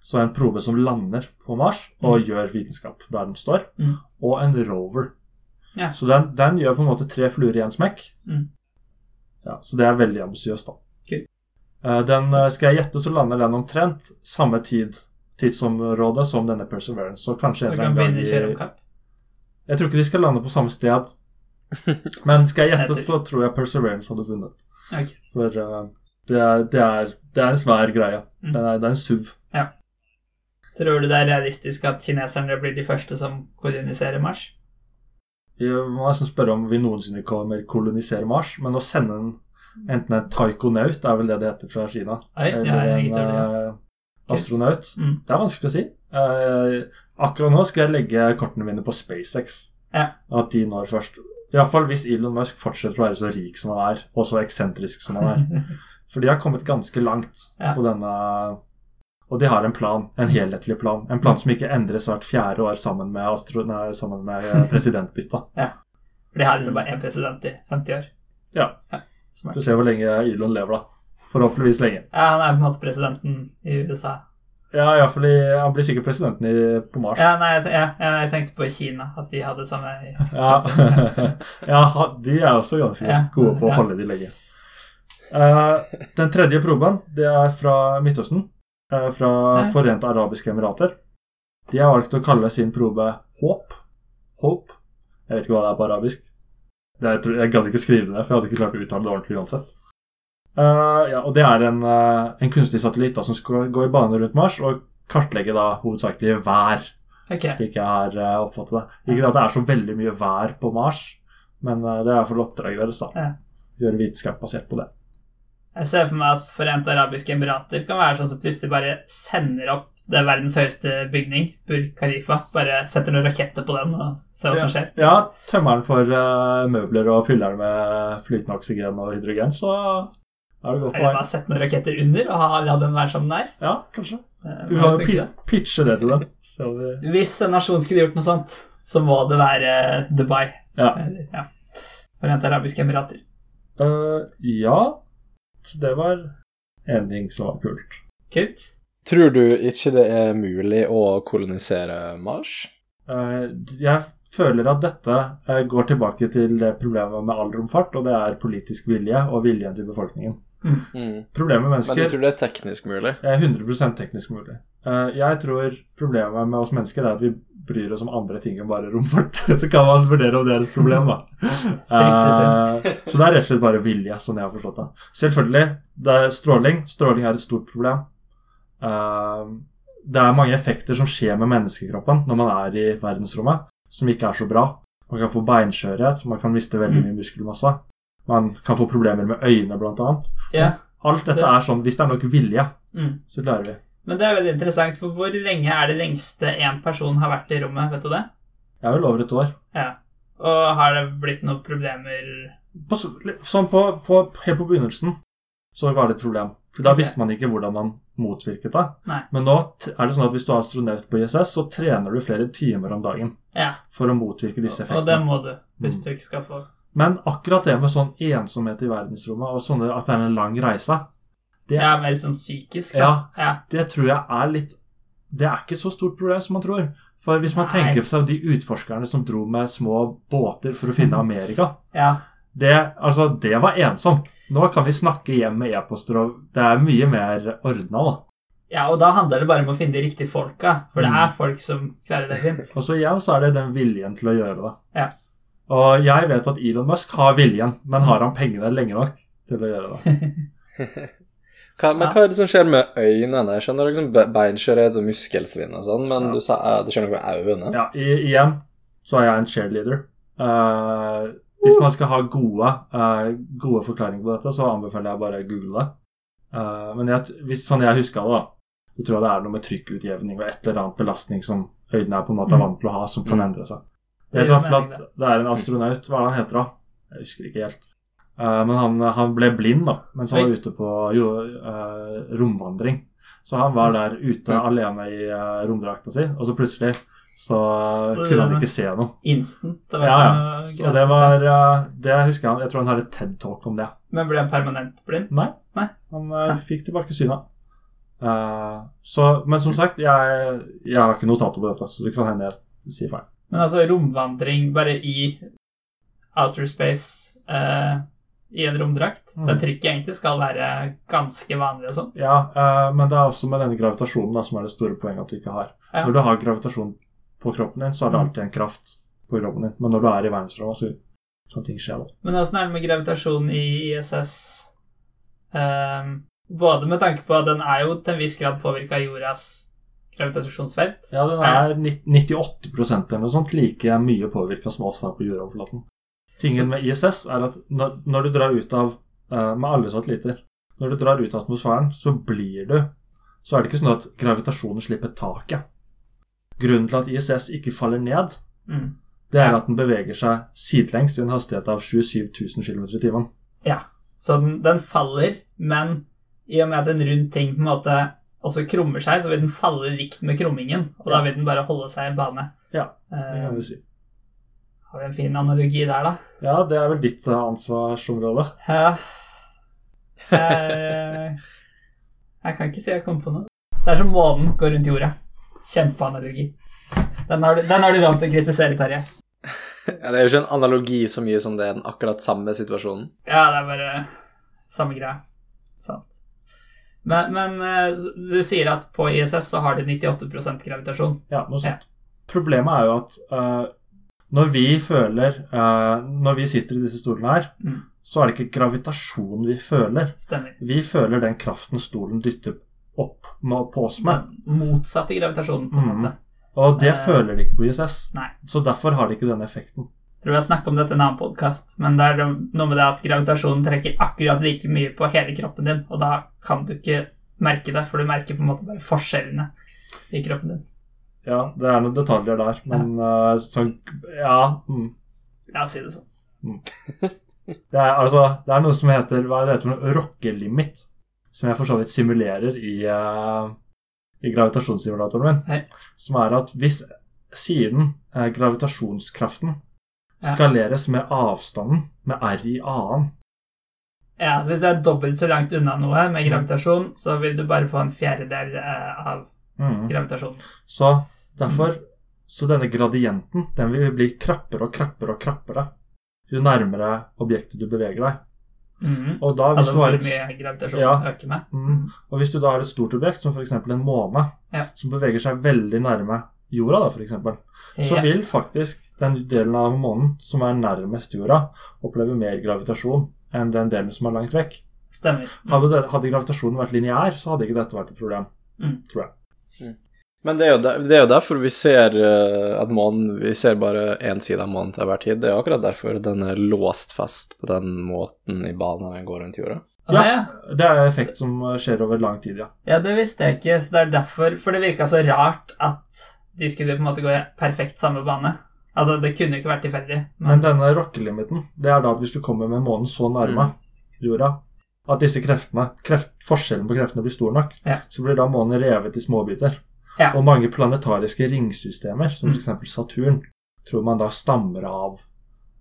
så en probe som lander på Mars og gjør vitenskap der den står, Mm. og en rover. Ja. Så den, den gjør på en måte tre fluer i en smekk. Mm. Ja, så det er veldig ambisiøst, da. Kult. Eh, Den, eh, skal jeg gjette, så lander den omtrent samme tid, tidsområde som denne Perseverance. Så kanskje en gang i. Jeg tror ikke de skal lande på samme sted. Men skal jeg gjette, så tror jeg Perseverance hadde vunnet. Okay. For uh, det, er, det, er, det er en svær greie. Mm. Det er, det er en SUV. Tror du det er realistisk at kineserne blir de første som koloniserer Mars? Jeg må nesten spørre om vi noensinne kommer kolonisere Mars, men å sende en, enten en taikonaut, er vel det det heter fra Kina, Nei, eller en det. ja. eh, astronaut Mm. Det er vanskelig å si. Eh, akkurat nå skal jeg legge kortene mine på SpaceX. Ja. At de når først. Iallfall hvis Elon Musk fortsetter å være så rik som han er, og så eksentrisk som han er. For de har kommet ganske langt Ja. på denne Og de har en plan, en helhetlig plan. En plan som ikke endres hvert fjerde år sammen med, astro, nei, sammen med presidentbytta. ja. For de har liksom bare én president i 50 år. Ja. ja Du ser hvor lenge Elon lever, da. Forhåpentligvis lenge. Ja, han er på en måte presidenten i USA. Ja, ja, fordi han blir sikkert presidenten i, på Mars. Ja, nei, jeg, ja, jeg tenkte på Kina, at de hadde samme Ja, ja de er også ganske Ja, gode på å holde de lenge. Uh, den tredje proben det er fra Midtøsten, eh, fra Ja. Forente arabiske emirater. De har valgt å kalle sin probe Håp. Hope. Jeg vet ikke hva det er på arabisk. Det, jeg, gadd ikke skrive det for jeg hadde ikke klart å uttale det ordentlig uansett. Uh, ja, og Det er en, uh, en kunstig satellitt da, som skal gå i bane rundt Mars og kartlegge da hovedsakelig vær Okay. slik jeg har uh, oppfattet det. Ikke at det er så veldig mye vær på Mars, men uh, det er iallfall oppdraget deres. da. Ja. Gjøre vitenskap basert på det. Jeg ser for meg at Forente arabiske emirater kan være sånn som plutselig bare sender opp det er verdens høyeste bygning, Burj Khalifa. Bare setter noen raketter på den og ser hva som skjer. Ja, tømmer den for uh, møbler og fyller den med flytende oksygen og hydrogen, så Er det godt poeng? bare sette noen raketter under og ha, la den være som den er. Ja, kanskje. Eh, Du kan jo pi pitche det til dem. Om Hvis en nasjon skulle gjort noe sånt, så må det være Dubai. Ja. Eller, ja. Forente arabiske emirater. Uh, ja. Så det var en ting som var kult. Kult. Tror du ikke det er mulig å kolonisere Mars? Eh, jeg føler at dette eh, går tilbake til det problemet med all romfart, og det er politisk vilje og viljen til befolkningen. Mm. Problemet med mennesker Men du tror det er teknisk mulig? er 100 teknisk mulig. Eh, jeg tror problemet med oss mennesker er at vi bryr oss om andre ting enn bare romfart. Så kan man vurdere om det er et problem, da. uh, så det er rett og slett bare vilje, sånn jeg har forstått det. Selvfølgelig, det er stråling. Stråling er et stort problem. Uh, det er mange effekter som skjer med menneskekroppen når man er i verdensrommet, som ikke er så bra. Man kan få beinskjørhet, man kan miste veldig mye muskelmasse. Man kan få problemer med øynene, blant annet. Yeah. Alt dette er sånn, Hvis det er nok vilje, Mm. så klarer vi. Men det er veldig interessant, for hvor lenge er det lengste én person har vært i rommet? Vet du det? Jeg er vel over et år. Ja. Og har det blitt noen problemer På, sånn på, på, helt på begynnelsen så var det et problem. For da okay. visste man ikke hvordan man motvirket det. Nei. Men nå er det sånn at hvis du er astronaut på ISS, så trener du flere timer om dagen Ja, for å motvirke disse effektene. og det må du hvis Mm. du ikke skal få Men akkurat det med sånn ensomhet i verdensrommet, og sånne, at det er en lang reise, det, Ja, mer sånn psykisk. da. Ja. ja. det tror jeg er litt Det er ikke så stort problem som man tror. For hvis man Nei. tenker seg de utforskerne som dro med små båter for å finne Amerika ja. Det, altså, det var ensomt. Nå kan vi snakke hjem med e-poster, og det er mye mer ordna, da. Ja, og da handler det bare om å finne de riktige folka, for det Mm. er folk som klarer det fint. Og så igjen så er det den viljen til å gjøre det. Ja. Og jeg vet at Elon Musk har viljen, men har han pengene lenge nok til å gjøre det? Hva, men Ja. hva er det som skjer med øynene? Jeg skjønner liksom be- beinskjørhet og muskelsvinn og sånn, men Ja. du sa eh, det skjer noe med øynene? Ja, i, igjen så er jeg en cheerleader. Uh, hvis man skal ha gode, uh, gode forklaringer på dette, så anbefaler jeg bare å google det. Uh, men jeg, hvis, sånn jeg huska det, da, så tror jeg det er noe med trykkutjevning og et eller annet belastning som øynene er på en måte Mm. vant til å ha, som kan Mm. endre seg. Jeg vet i hvert fall at det er en astronaut, hva er det han heter da? Jeg husker ikke helt. Eh, men han, han ble blind da, mens han var ute på jo, eh, romvandring. Så han var der ute alene i uh, romdrakta si, og så plutselig så Så- kunne han ikke se noe. Instant. Det Ja, ja. Så det var eh, Det husker jeg. Jeg tror han et TED-talk om det. Men ble han permanent blind? Nei. Nei. Han eh, fikk tilbake synet. Uh, så, men som sagt, jeg, jeg har ikke notater på dette, så det kan hende jeg sier feil. Men altså romvandring bare i outer space eh, i en romdrakt, Mm. der trykket egentlig skal være ganske vanlig og sånt. Ja, uh, men det er også med denne gravitasjonen da, som er det store poenget at du ikke har. Ja. Når du har gravitasjon på kroppen din, så er det Mm. alltid en kraft på kroppen din. Men når du er i verdensrommet, så kan ting skje. da. Men åssen er det med gravitasjon i ISS? Um, både med tanke på at den er jo til en viss grad påvirka av jordas gravitasjonsfelt. Ja, den er 98% eller noe sånt like mye påvirka som oss her på jordoverflaten. Tingen med ISS er at når, når du drar ut av uh, Med alle satellitter Når du drar ut av atmosfæren, så blir du Så er det ikke sånn at gravitasjonen slipper taket. Grunnen til at ISS ikke faller ned, Mm. det er at den beveger seg sidelengs i en hastighet av 27 000 km i timen. Ja. Så den, den faller, men i og med at en rund ting på en måte også krummer seg, så vil den falle likt med krummingen, og da vil den bare holde seg i bane. Ja, Det Eh, kan du si. Har vi en fin analogi der, da? Ja, det er vel ditt eh, ansvarsområde. Ja. Jeg, jeg kan ikke si jeg kom på noe. Det er som månen går rundt jorda. Kjempeanalogi. Den har, du, den har du lov til å kritisere, Terje. Ja, det er jo ikke en analogi så mye som det er den akkurat samme situasjonen. Ja, det er bare samme greia. Sant. Men, men eh, du sier at på ISS så har de 98% gravitasjon. Ja, noe sånt. Problemet er jo at eh, når vi føler uh, Når vi sitter i disse stolene her, Mm. så er det ikke gravitasjon vi føler. Stemmer. Vi føler den kraften stolen dytter opp med, på oss med. Motsatt motsatte gravitasjonen, på en Mm. måte. Og det uh, føler de ikke på ISS. nei. Så derfor har de ikke den effekten. Jeg tror jeg snakket om dette i en annen podkast, men det er noe med det at gravitasjonen trekker akkurat like mye på hele kroppen din, og da kan du ikke merke det, for du merker på en måte bare forskjellene i kroppen din. Ja, det er noen detaljer der, men uh, sånn Ja. Mm. Ja, si det sånn. Det er, altså, det er noe som heter hva er det heter for noe? rockelimit, som jeg for så vidt simulerer i, uh, i gravitasjonssimulatoren min. Hei. Som er at hvis siden uh, gravitasjonskraften Ja. skaleres med avstanden med r i annen Ja, så Hvis du er dobbelt så langt unna noe med gravitasjon, så vil du bare få en fjerdedel eh, av mm. gravitasjonen. Så derfor Så denne gradienten den vil bli krappere og krappere og krappere jo nærmere objektet du beveger deg. Mhm. Og da, hvis Altså du har et Ja. Mm. Og hvis du da har et stort objekt, som f.eks. en måne, Ja. som beveger seg veldig nærme jorda, da, for eksempel, så Ja. vil faktisk den delen av månen som er nærmest jorda, oppleve mer gravitasjon enn den delen som er langt vekk. Stemmer. Hadde, hadde gravitasjonen vært lineær, så hadde ikke dette vært et problem. Mm. Tror jeg. Men det er, jo der, det er jo derfor vi ser eh, at månen Vi ser bare én side av månen til hver tid. Det er jo akkurat derfor den er låst fast på den måten i banen den går rundt jorda. Ja. Ja. Det er effekt som skjer over lang tid, ja. ja, det visste jeg ikke, så det er derfor For det virka så rart at de skulle på en måte gå i perfekt samme bane. Altså, det kunne ikke vært tilfeldig. Men Men, denne rockelimiten, det er da hvis du kommer med månen så nærme jorda at disse kreftene, kreft, forskjellen på kreftene blir stor nok, Ja. så blir da månen revet i småbiter. Ja. Og mange planetariske ringsystemer, som Mm. f.eks. Saturn, tror man da stammer av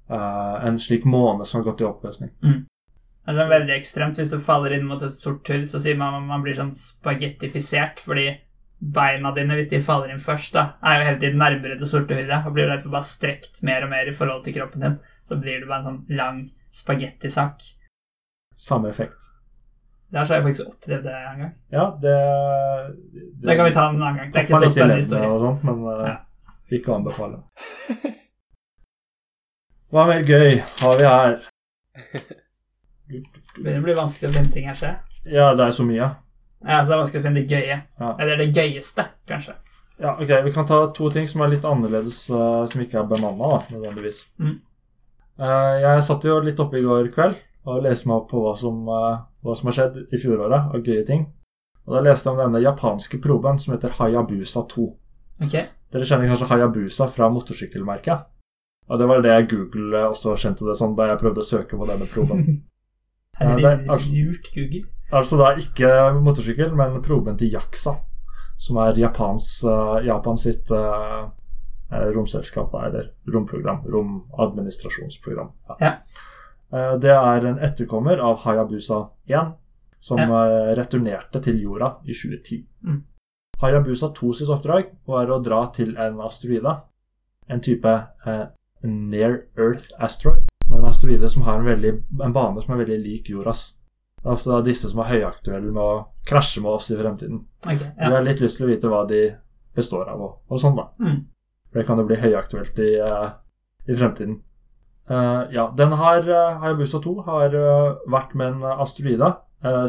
uh, en slik måne som har gått i oppløsning. det er sånn veldig ekstremt. Hvis du faller inn mot et sort hull, så sier man at man blir sånn spagettifisert fordi beina dine, hvis de faller inn først, da, er jo hele tiden nærmere det sorte hullet og blir derfor bare strekt mer og mer i forhold til kroppen din. Så blir du bare en sånn lang spagettisak. Samme effekt. Det har jeg faktisk opplevd det en gang. Ja, det Det kan vi ta en annen gang. Det er ikke så spennende historie. Og sånt, men eh, Ja. ikke å anbefale. Hva mer gøy har vi her? Det begynner å bli vanskelig å finne ting her, ser. Ja, det er så mye. Ja, så det er vanskelig å finne det gøye. Ja. Eller det gøyeste, kanskje. Ja, ok, Vi kan ta to ting som er litt annerledes, eh, som ikke er bemanna, nødvendigvis. Mm. Eh, jeg satt jo litt oppe i går kveld og leste meg opp på hva som, eh, hva som har skjedd i fjoråret av gøye ting. Og Da leste jeg om denne japanske proben som heter Hayabusa 2. Ok. Dere kjenner kanskje Hayabusa fra motorsykkelmerket? Og det var det Google eh, også kjente det som da jeg prøvde å søke på denne proben. Her er det det altså- lurt Google. Altså da ikke motorsykkel, men proben til Yaksa, som er Japans, eh, Japan sitt eh, eh, romselskap, eller romprogram, romadministrasjonsprogram. Ja. Eh, det er en etterkommer av Hayabusa 1, som ja. returnerte til jorda i 2010. Mm. Hayabusa 2 sitt oppdrag var å dra til en asteroide, en type eh, near Earth asteroid, som er en asteroide som har en, veldig, en bane som er veldig lik jordas. Det er ofte disse som er høyaktuelle med å krasje med oss i fremtiden. Ok, Vi har litt lyst til å vite hva de består av, og, og sånn, da. Mm. For det kan jo bli høyaktuelt i, eh, i fremtiden. Eh, ja, den har uh, Hayabusa 2 har uh, vært med en asteroide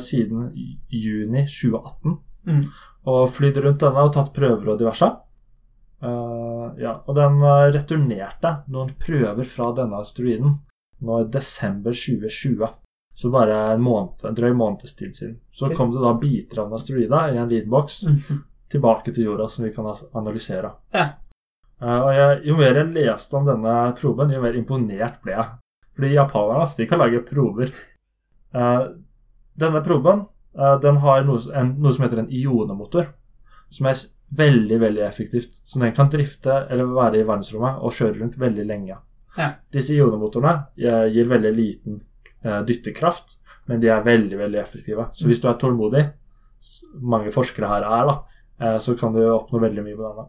siden juni 2018. Mm. Og flydd rundt denne og tatt prøver og diverse. Ja, og den returnerte noen prøver fra denne asteroiden nå i desember 2020. Så bare en måned, en drøy måneds tid siden. Så kom det da biter av en asteroide i en liten boks Mhm. tilbake til jorda, som vi kan analysere. Ja. Eh, og jeg, jo mer jeg leste om denne proben, jo mer imponert ble jeg. Fordi japanerne de kan lage prober. Eh, denne proben eh, den har noe, en, noe som heter en ionemotor, som er veldig veldig effektivt. Så den kan drifte eller være i verdensrommet og kjøre rundt veldig lenge. Ja. Disse ionemotorene gir veldig liten dyttekraft, men de er veldig veldig effektive. Så hvis du er tålmodig, mange forskere her er, da, så kan du oppnå veldig mye med denne.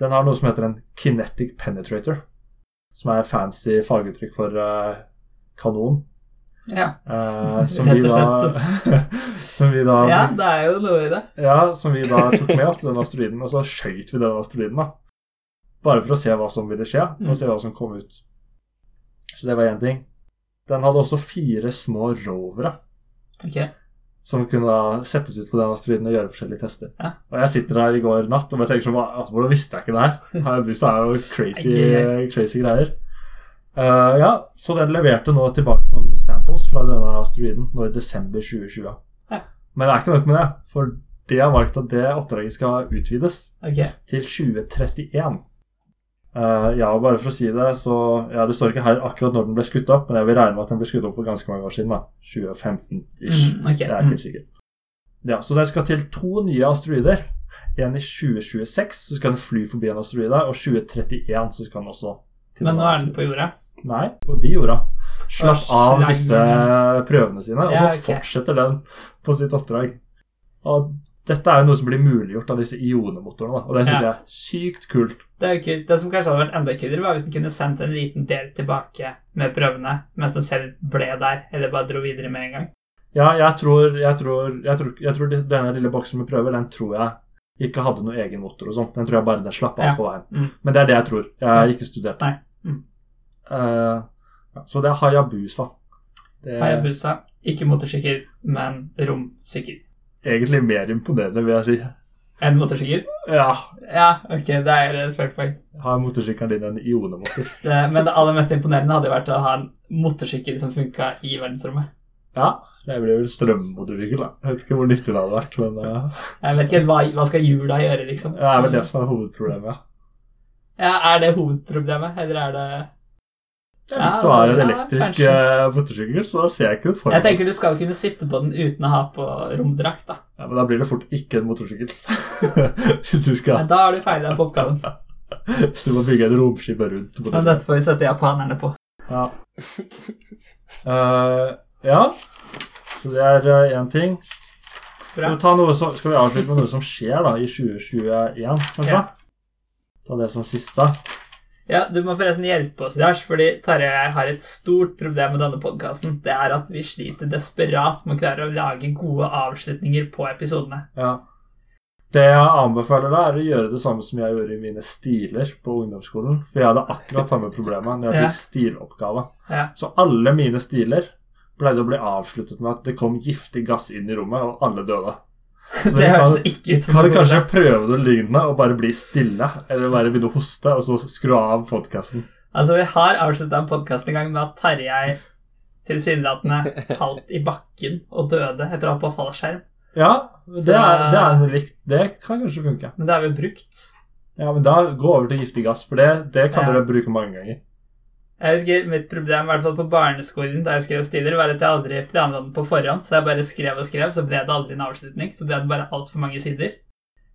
Den har noe som heter en kinetic penetrator, som er fancy faguttrykk for uh, kanon. Ja. uh, som, vi da, som vi da ja, det er jo noe i det. ja, som vi da tok med opp til den asteroiden, og så skjøt vi den asteroiden, da. Bare for å se hva som ville skje, og se hva som kom ut. Så det var én ting. Den hadde også fire små rovere Ok. Som kunne settes ut på den asteroiden og gjøre forskjellige tester. Ja. Og jeg sitter her i går natt og bare tenker sånn Hvordan visste jeg ikke det her? Hayabusa er jo crazy, crazy greier. Uh, ja, så den leverte nå tilbake noen samples fra denne asteroiden nå i desember 2020. Ja. Men det er ikke nok med det, for de har valgt at det oppdraget skal utvides okay. til 2031. Eh, ja, bare for å si det, så Ja, det står ikke her akkurat når den ble skutt opp, men jeg vil regne med at den ble skutt opp for ganske mange år siden. da 2015-ish. Mm, okay. Jeg er helt sikkert. Ja, Så den skal til to nye asteroider. En i 2026, så skal den fly forbi en asteroide, og 2031 så skal den også til Men nå er den på jorda. Nei, forbi jorda. Slapp av disse prøvene sine, og så Ja, ok. fortsetter den på sitt oppdrag. Og dette er jo noe som blir muliggjort av disse ionemotorene, og det syns Ja. jeg er sykt kult. Det, er jo kult. det som kanskje hadde vært enda kulere, var hvis den kunne sendt en liten del tilbake med prøvene, mens den selv ble der, eller bare dro videre med en gang. Ja, jeg tror, jeg tror, jeg tror, jeg tror denne lille boksen med prøver, den tror jeg ikke hadde noen egen motor og sånt. Den tror jeg bare den slapp av Ja. på veien. Mm. Men det er det jeg tror. Jeg har ikke studert. Mm. Uh, så det er Hayabusa. Det Hayabusa. Ikke motorsykkel, men romsykkel. Egentlig mer imponerende, vil jeg si. En motorsykkel? Ja, Ja, ok, det er et fair point. har motorsykkelen din en ionemotor? Men det aller mest imponerende hadde vært å ha en motorsykkel som funka i verdensrommet. Ja, det blir vel strømmotorsykkel, da. Jeg vet ikke hvor nyttig det hadde vært, men ja. Jeg vet ikke hva, hva skal hjula gjøre, liksom. det er vel det som er hovedproblemet. ja. Ja, Er det hovedproblemet, eller er det Ja, hvis du har en elektrisk kanskje. eh, motorsykkel, så ser jeg ikke det for Jeg meg. tenker du skal kunne sitte på den uten å ha på romdrakt, da. Ja, men da blir det fort ikke en motorsykkel. hvis du skal Men da har du feila på oppgaven. Hvis du må bygge et romskip rundt Men motorsykkel. dette får vi sette japanerne på. Ja. Uh, ja. Så det er én ting. Skal vi, ta noe som, skal vi avslutte med noe som skjer da i 2021, kanskje? Ja. Ta det som siste. Ja, Du må forresten hjelpe oss, Lars, fordi Tarjei og jeg har et stort problem med denne podkasten. Det er at vi sliter desperat med å klare å lage gode avslutninger på episodene. Ja. Det jeg anbefaler deg, er å gjøre det samme som jeg gjorde i mine stiler på ungdomsskolen. For jeg hadde akkurat samme problemet når jeg Ja. fikk stiloppgave. Ja. Så alle mine stiler pleide å bli avsluttet med at det kom giftig gass inn i rommet, og alle døde. Det hørtes ikke ut som kan du kanskje prøve noe lignende og bare bli stille, eller bare begynne å hoste, og så skru av podkasten. Altså, Vi har avslutta en podkast en gang med at Tarjei tilsynelatende falt i bakken og døde etter å ha på fallskjerm. Ja, det er, det er noe likt. Det kan kanskje funke. Men det har vi brukt. Ja, men da gå over til giftig gass, for det, det kan Ja. dere bruke mange ganger. Jeg husker Mitt problem i hvert fall på barneskolen da jeg skrev stiler, var at jeg aldri planla den på forhånd. Så jeg bare skrev og skrev, så ble det aldri en avslutning. Så ble det bare altfor mange sider.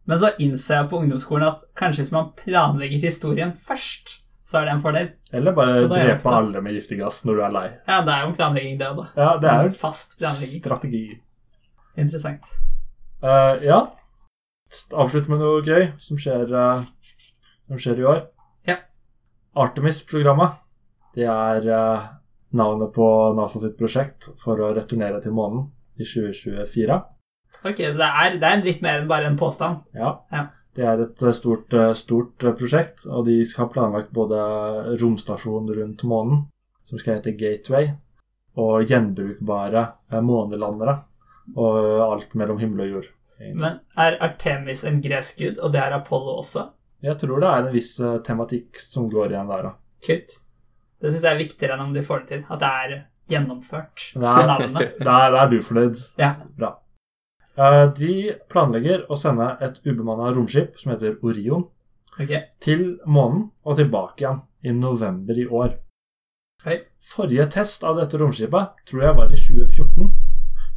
Men så innser jeg på ungdomsskolen at kanskje hvis man planlegger historien først, så er det en fordel. Eller bare drepe alle med giftig gass når du er lei. Ja, det er jo en planlegging, det òg. Ja, det er En fast planlegging. strategi. Interessant. Uh, ja. Avslutte med noe gøy som skjer, uh, som skjer i år. Ja. Artemis-programmet. Det er eh, navnet på NASA sitt prosjekt for å returnere til månen i 2024. Ok, Så det er, det er litt mer enn bare en påstand. Ja. Ja. Det er et eh, stort, eh, stort prosjekt, og de skal ha planlagt både romstasjon rundt månen, som skal hete Gateway, og gjenbrukbare månelandere, og alt mellom himmel og jord. Men er Artemis en gresk gud, og det er Apollo også? Jeg tror det er en viss tematikk som går igjen der, da. Kutt. Det syns jeg er viktigere enn om de får det til. At det er gjennomført med navnet. Der, er du fornøyd. Ja. Bra. Eh, De planlegger å sende et ubemanna romskip som heter Orion, okay. til månen og tilbake igjen i november i år. Oi. Forrige test av dette romskipet tror jeg var i 2014.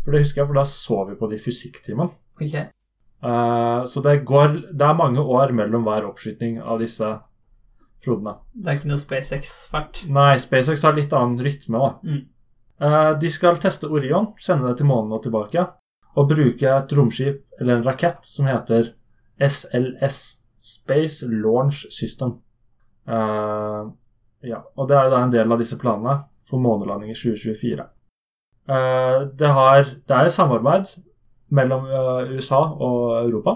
For det husker jeg, for da så vi på det i fysikktimen. ok. Eh, Så det går Det er mange år mellom hver oppskyting av disse prodene. Det er ikke noe SpaceX-fart. Nei, SpaceX har litt annen rytme, da. Mm. Eh, De skal teste Orion, sende det til månen og tilbake, og bruke et romskip, eller en rakett, som heter SLS, Space Launch System. Eh, ja, og det er jo da en del av disse planene for månelanding i 2024. Eh, det, har, det er et samarbeid mellom eh, USA og Europa,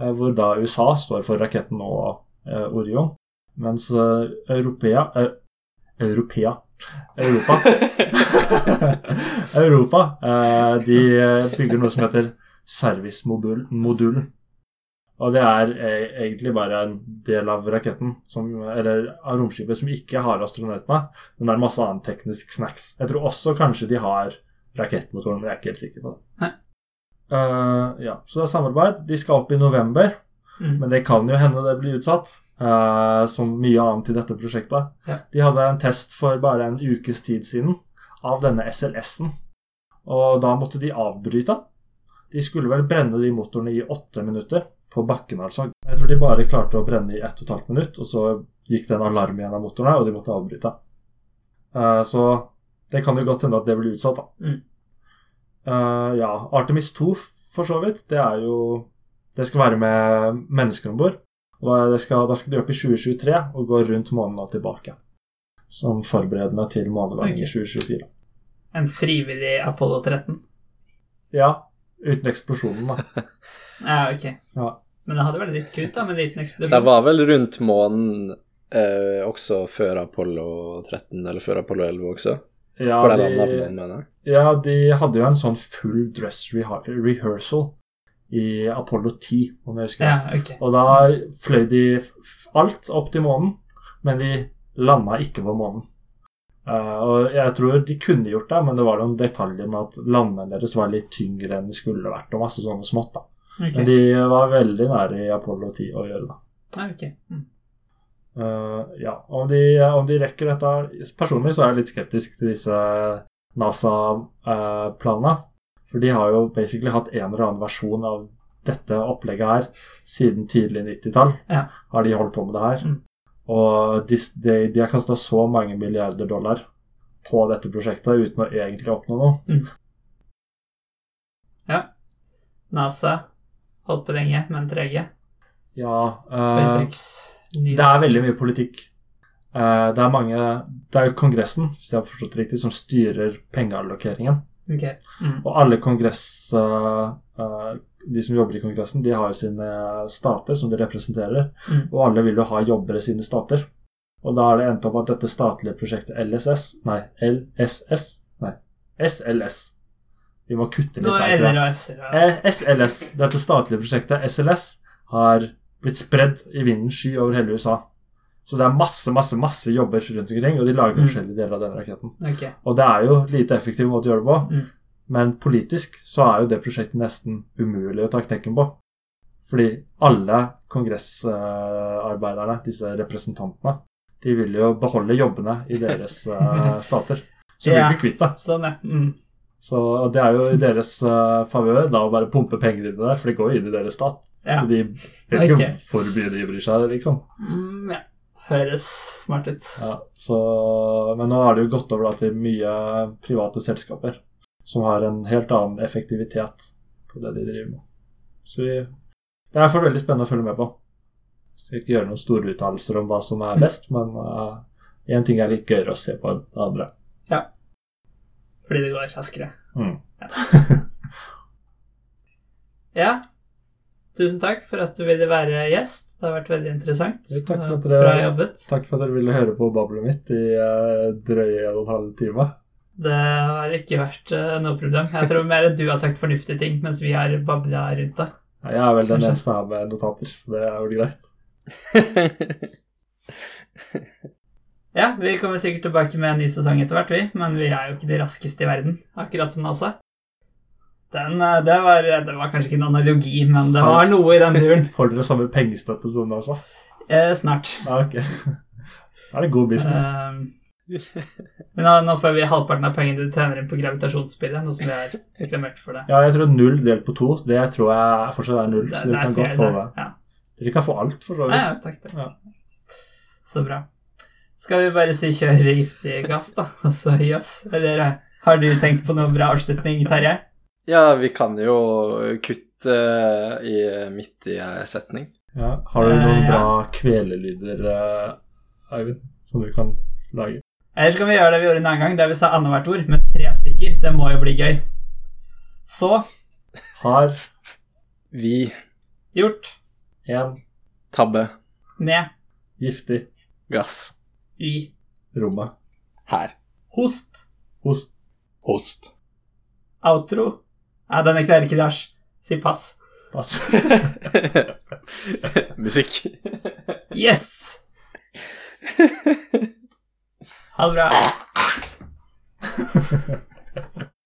eh, hvor da USA står for raketten og Orion, mens eh, Europea eh, Europea Europa Europa eh, De bygger noe som heter servicemodulen. Og det er eh, egentlig bare en del av raketten, som, eller av romskipet, som ikke har astronaut med, men det er masse annen teknisk snacks. Jeg tror også kanskje de har rakettmotoren, men jeg er ikke helt sikker på det. Eh, ja, så det er samarbeid. De skal opp i november. Mm. Men det kan jo hende det blir utsatt, uh, som mye annet i dette prosjektet. Ja. De hadde en test for bare en ukes tid siden av denne SLS-en, og da måtte de avbryte. De skulle vel brenne de motorene i åtte minutter, på bakken altså. Jeg tror de bare klarte å brenne i ett og et halvt minutt, og så gikk det en alarm igjen av motorene, og de måtte avbryte. Uh, så det kan jo godt hende at det blir utsatt, da. Mm. Uh, ja, Artemis 2, for så vidt, det er jo Det skal være med mennesker om bord. Og det skal, da skal de opp i 2023 og gå rundt månen og tilbake. Som forberedende til månelanding i 2024. En frivillig Apollo 13. Ja, uten eksplosjonen, da. Ja, ok. Ja. Men det hadde vært litt kult da, med en liten ekspedisjon. Det var vel rundt månen eh, også før Apollo 13, eller før Apollo 11 også? Ja, For de de, mener ja, de hadde jo en sånn full dress rehearsal i Apollo 10, om jeg husker Ja, okay. Og da fløy de alt opp til månen, men de landa ikke på månen. Uh, og jeg tror de kunne gjort det, men det var noen detaljer med at landene deres var litt tyngre enn de skulle vært, og masse sånne smått. da. Okay. Men de var veldig nære i Apollo 10 å gjøre det. Ja, ok. Mm. Uh, ja, om de, om de rekker dette Personlig så er jeg litt skeptisk til disse NASA-planene. For de har jo basically hatt en eller annen versjon av dette opplegget her siden tidlig 90-tall. Ja. Har de holdt på med det her. Mm. Og de, de, de har kasta så mange milliarder dollar på dette prosjektet uten å egentlig oppnå noe. Ja, NASA holdt på lenge, men trege. Ja, eh, Det er veldig mye politikk. Eh, det er mange Det er jo Kongressen, hvis jeg har forstått det riktig, som styrer pengeallokeringen. Ok. Mm. Og alle kongress... eh, de som jobber i Kongressen, de har jo sine stater som de representerer. Mm. Og alle vil jo ha jobber i sine stater. Og da har det endt opp at dette statlige prosjektet LSS Nei, LSS Nei, SLS. Vi må kutte litt der, tror jeg. Og Eh, SLS, dette statlige prosjektet SLS, har blitt spredd i vindens sky over hele USA. Så det er masse, masse, masse jobber rundt omkring, og de lager Mm. forskjellige deler av den raketten. Okay. Og det er jo lite effektiv måte å gjøre det på, Mm. men politisk så er jo det prosjektet nesten umulig å ta knekken på. Fordi alle kongressarbeiderne, disse representantene, de vil jo beholde jobbene i deres eh, stater. Så de Ja. blir kvitt det. Sånn, ja. Mm. Så det er jo i deres uh, favør da å bare pumpe penger i det der, for det går jo inn i deres stat. Ja. Så de vet ikke okay. hvor mye de bryr seg, liksom. Mm, ja. Høres smart ut. Ja, så, men nå har det jo gått over da, til mye private selskaper som har en helt annen effektivitet på det de driver med. Så vi, det er for veldig spennende å følge med på. Jeg skal ikke gjøre noen store uttalelser om hva som er best, men én ting er litt gøyere å se på enn det andre. Ja. Fordi det går raskere. Mm. Ja. Tusen takk for at du ville være gjest. Det har vært veldig interessant. Jo, takk for dere- Bra jobbet. Takk for at dere ville høre på bablet mitt i uh, drøye en og en halv time. Det har ikke vært uh, noe problem. Jeg tror mer du har sagt fornuftige ting, mens vi har babla rundt det. Ja, Jeg er vel den eneste her med notater, så det er vel greit. Ja, vi kommer sikkert tilbake med en ny sesong etter hvert, vi. Men vi er jo ikke de raskeste i verden, akkurat som NASA. Den, eh, det, var, det var kanskje ikke en analogi, men det var noe i den duren. Får dere samme pengestøtte som NASA? Eh, snart. Ja, ok. Da er det god business. Um, men nå, nå får vi halvparten av pengene du tjener inn på gravitasjonsspillet, nå som vi har reklamert for det. Ja, jeg tror null delt på to, det tror jeg fortsatt er null. Det, Så det dere er kan godt få det. Ja. Dere kan få alt, for så Ja, ja, takk, takk. Ja. Så bra. Skal vi bare si kjør giftig gass, da, og så gi oss? Eller eh, har du tenkt på noe bra avslutning, Terje? Ja, vi kan jo kutte i, midt i setning. Ja. Har du Eh, noen ja. bra kvelelyder, eh, Eivind, som du kan lage? Eller skal vi gjøre det vi gjorde en annen gang, der vi sa annethvert ord med tre stykker. Det må jo bli gøy. Så Har Vi gjort en tabbe med giftig gass i rommet. her. host. Host. Host. Outro. Nei, denne er ikke Lars. Si pass. Pass. Musikk. yes! Ha det bra.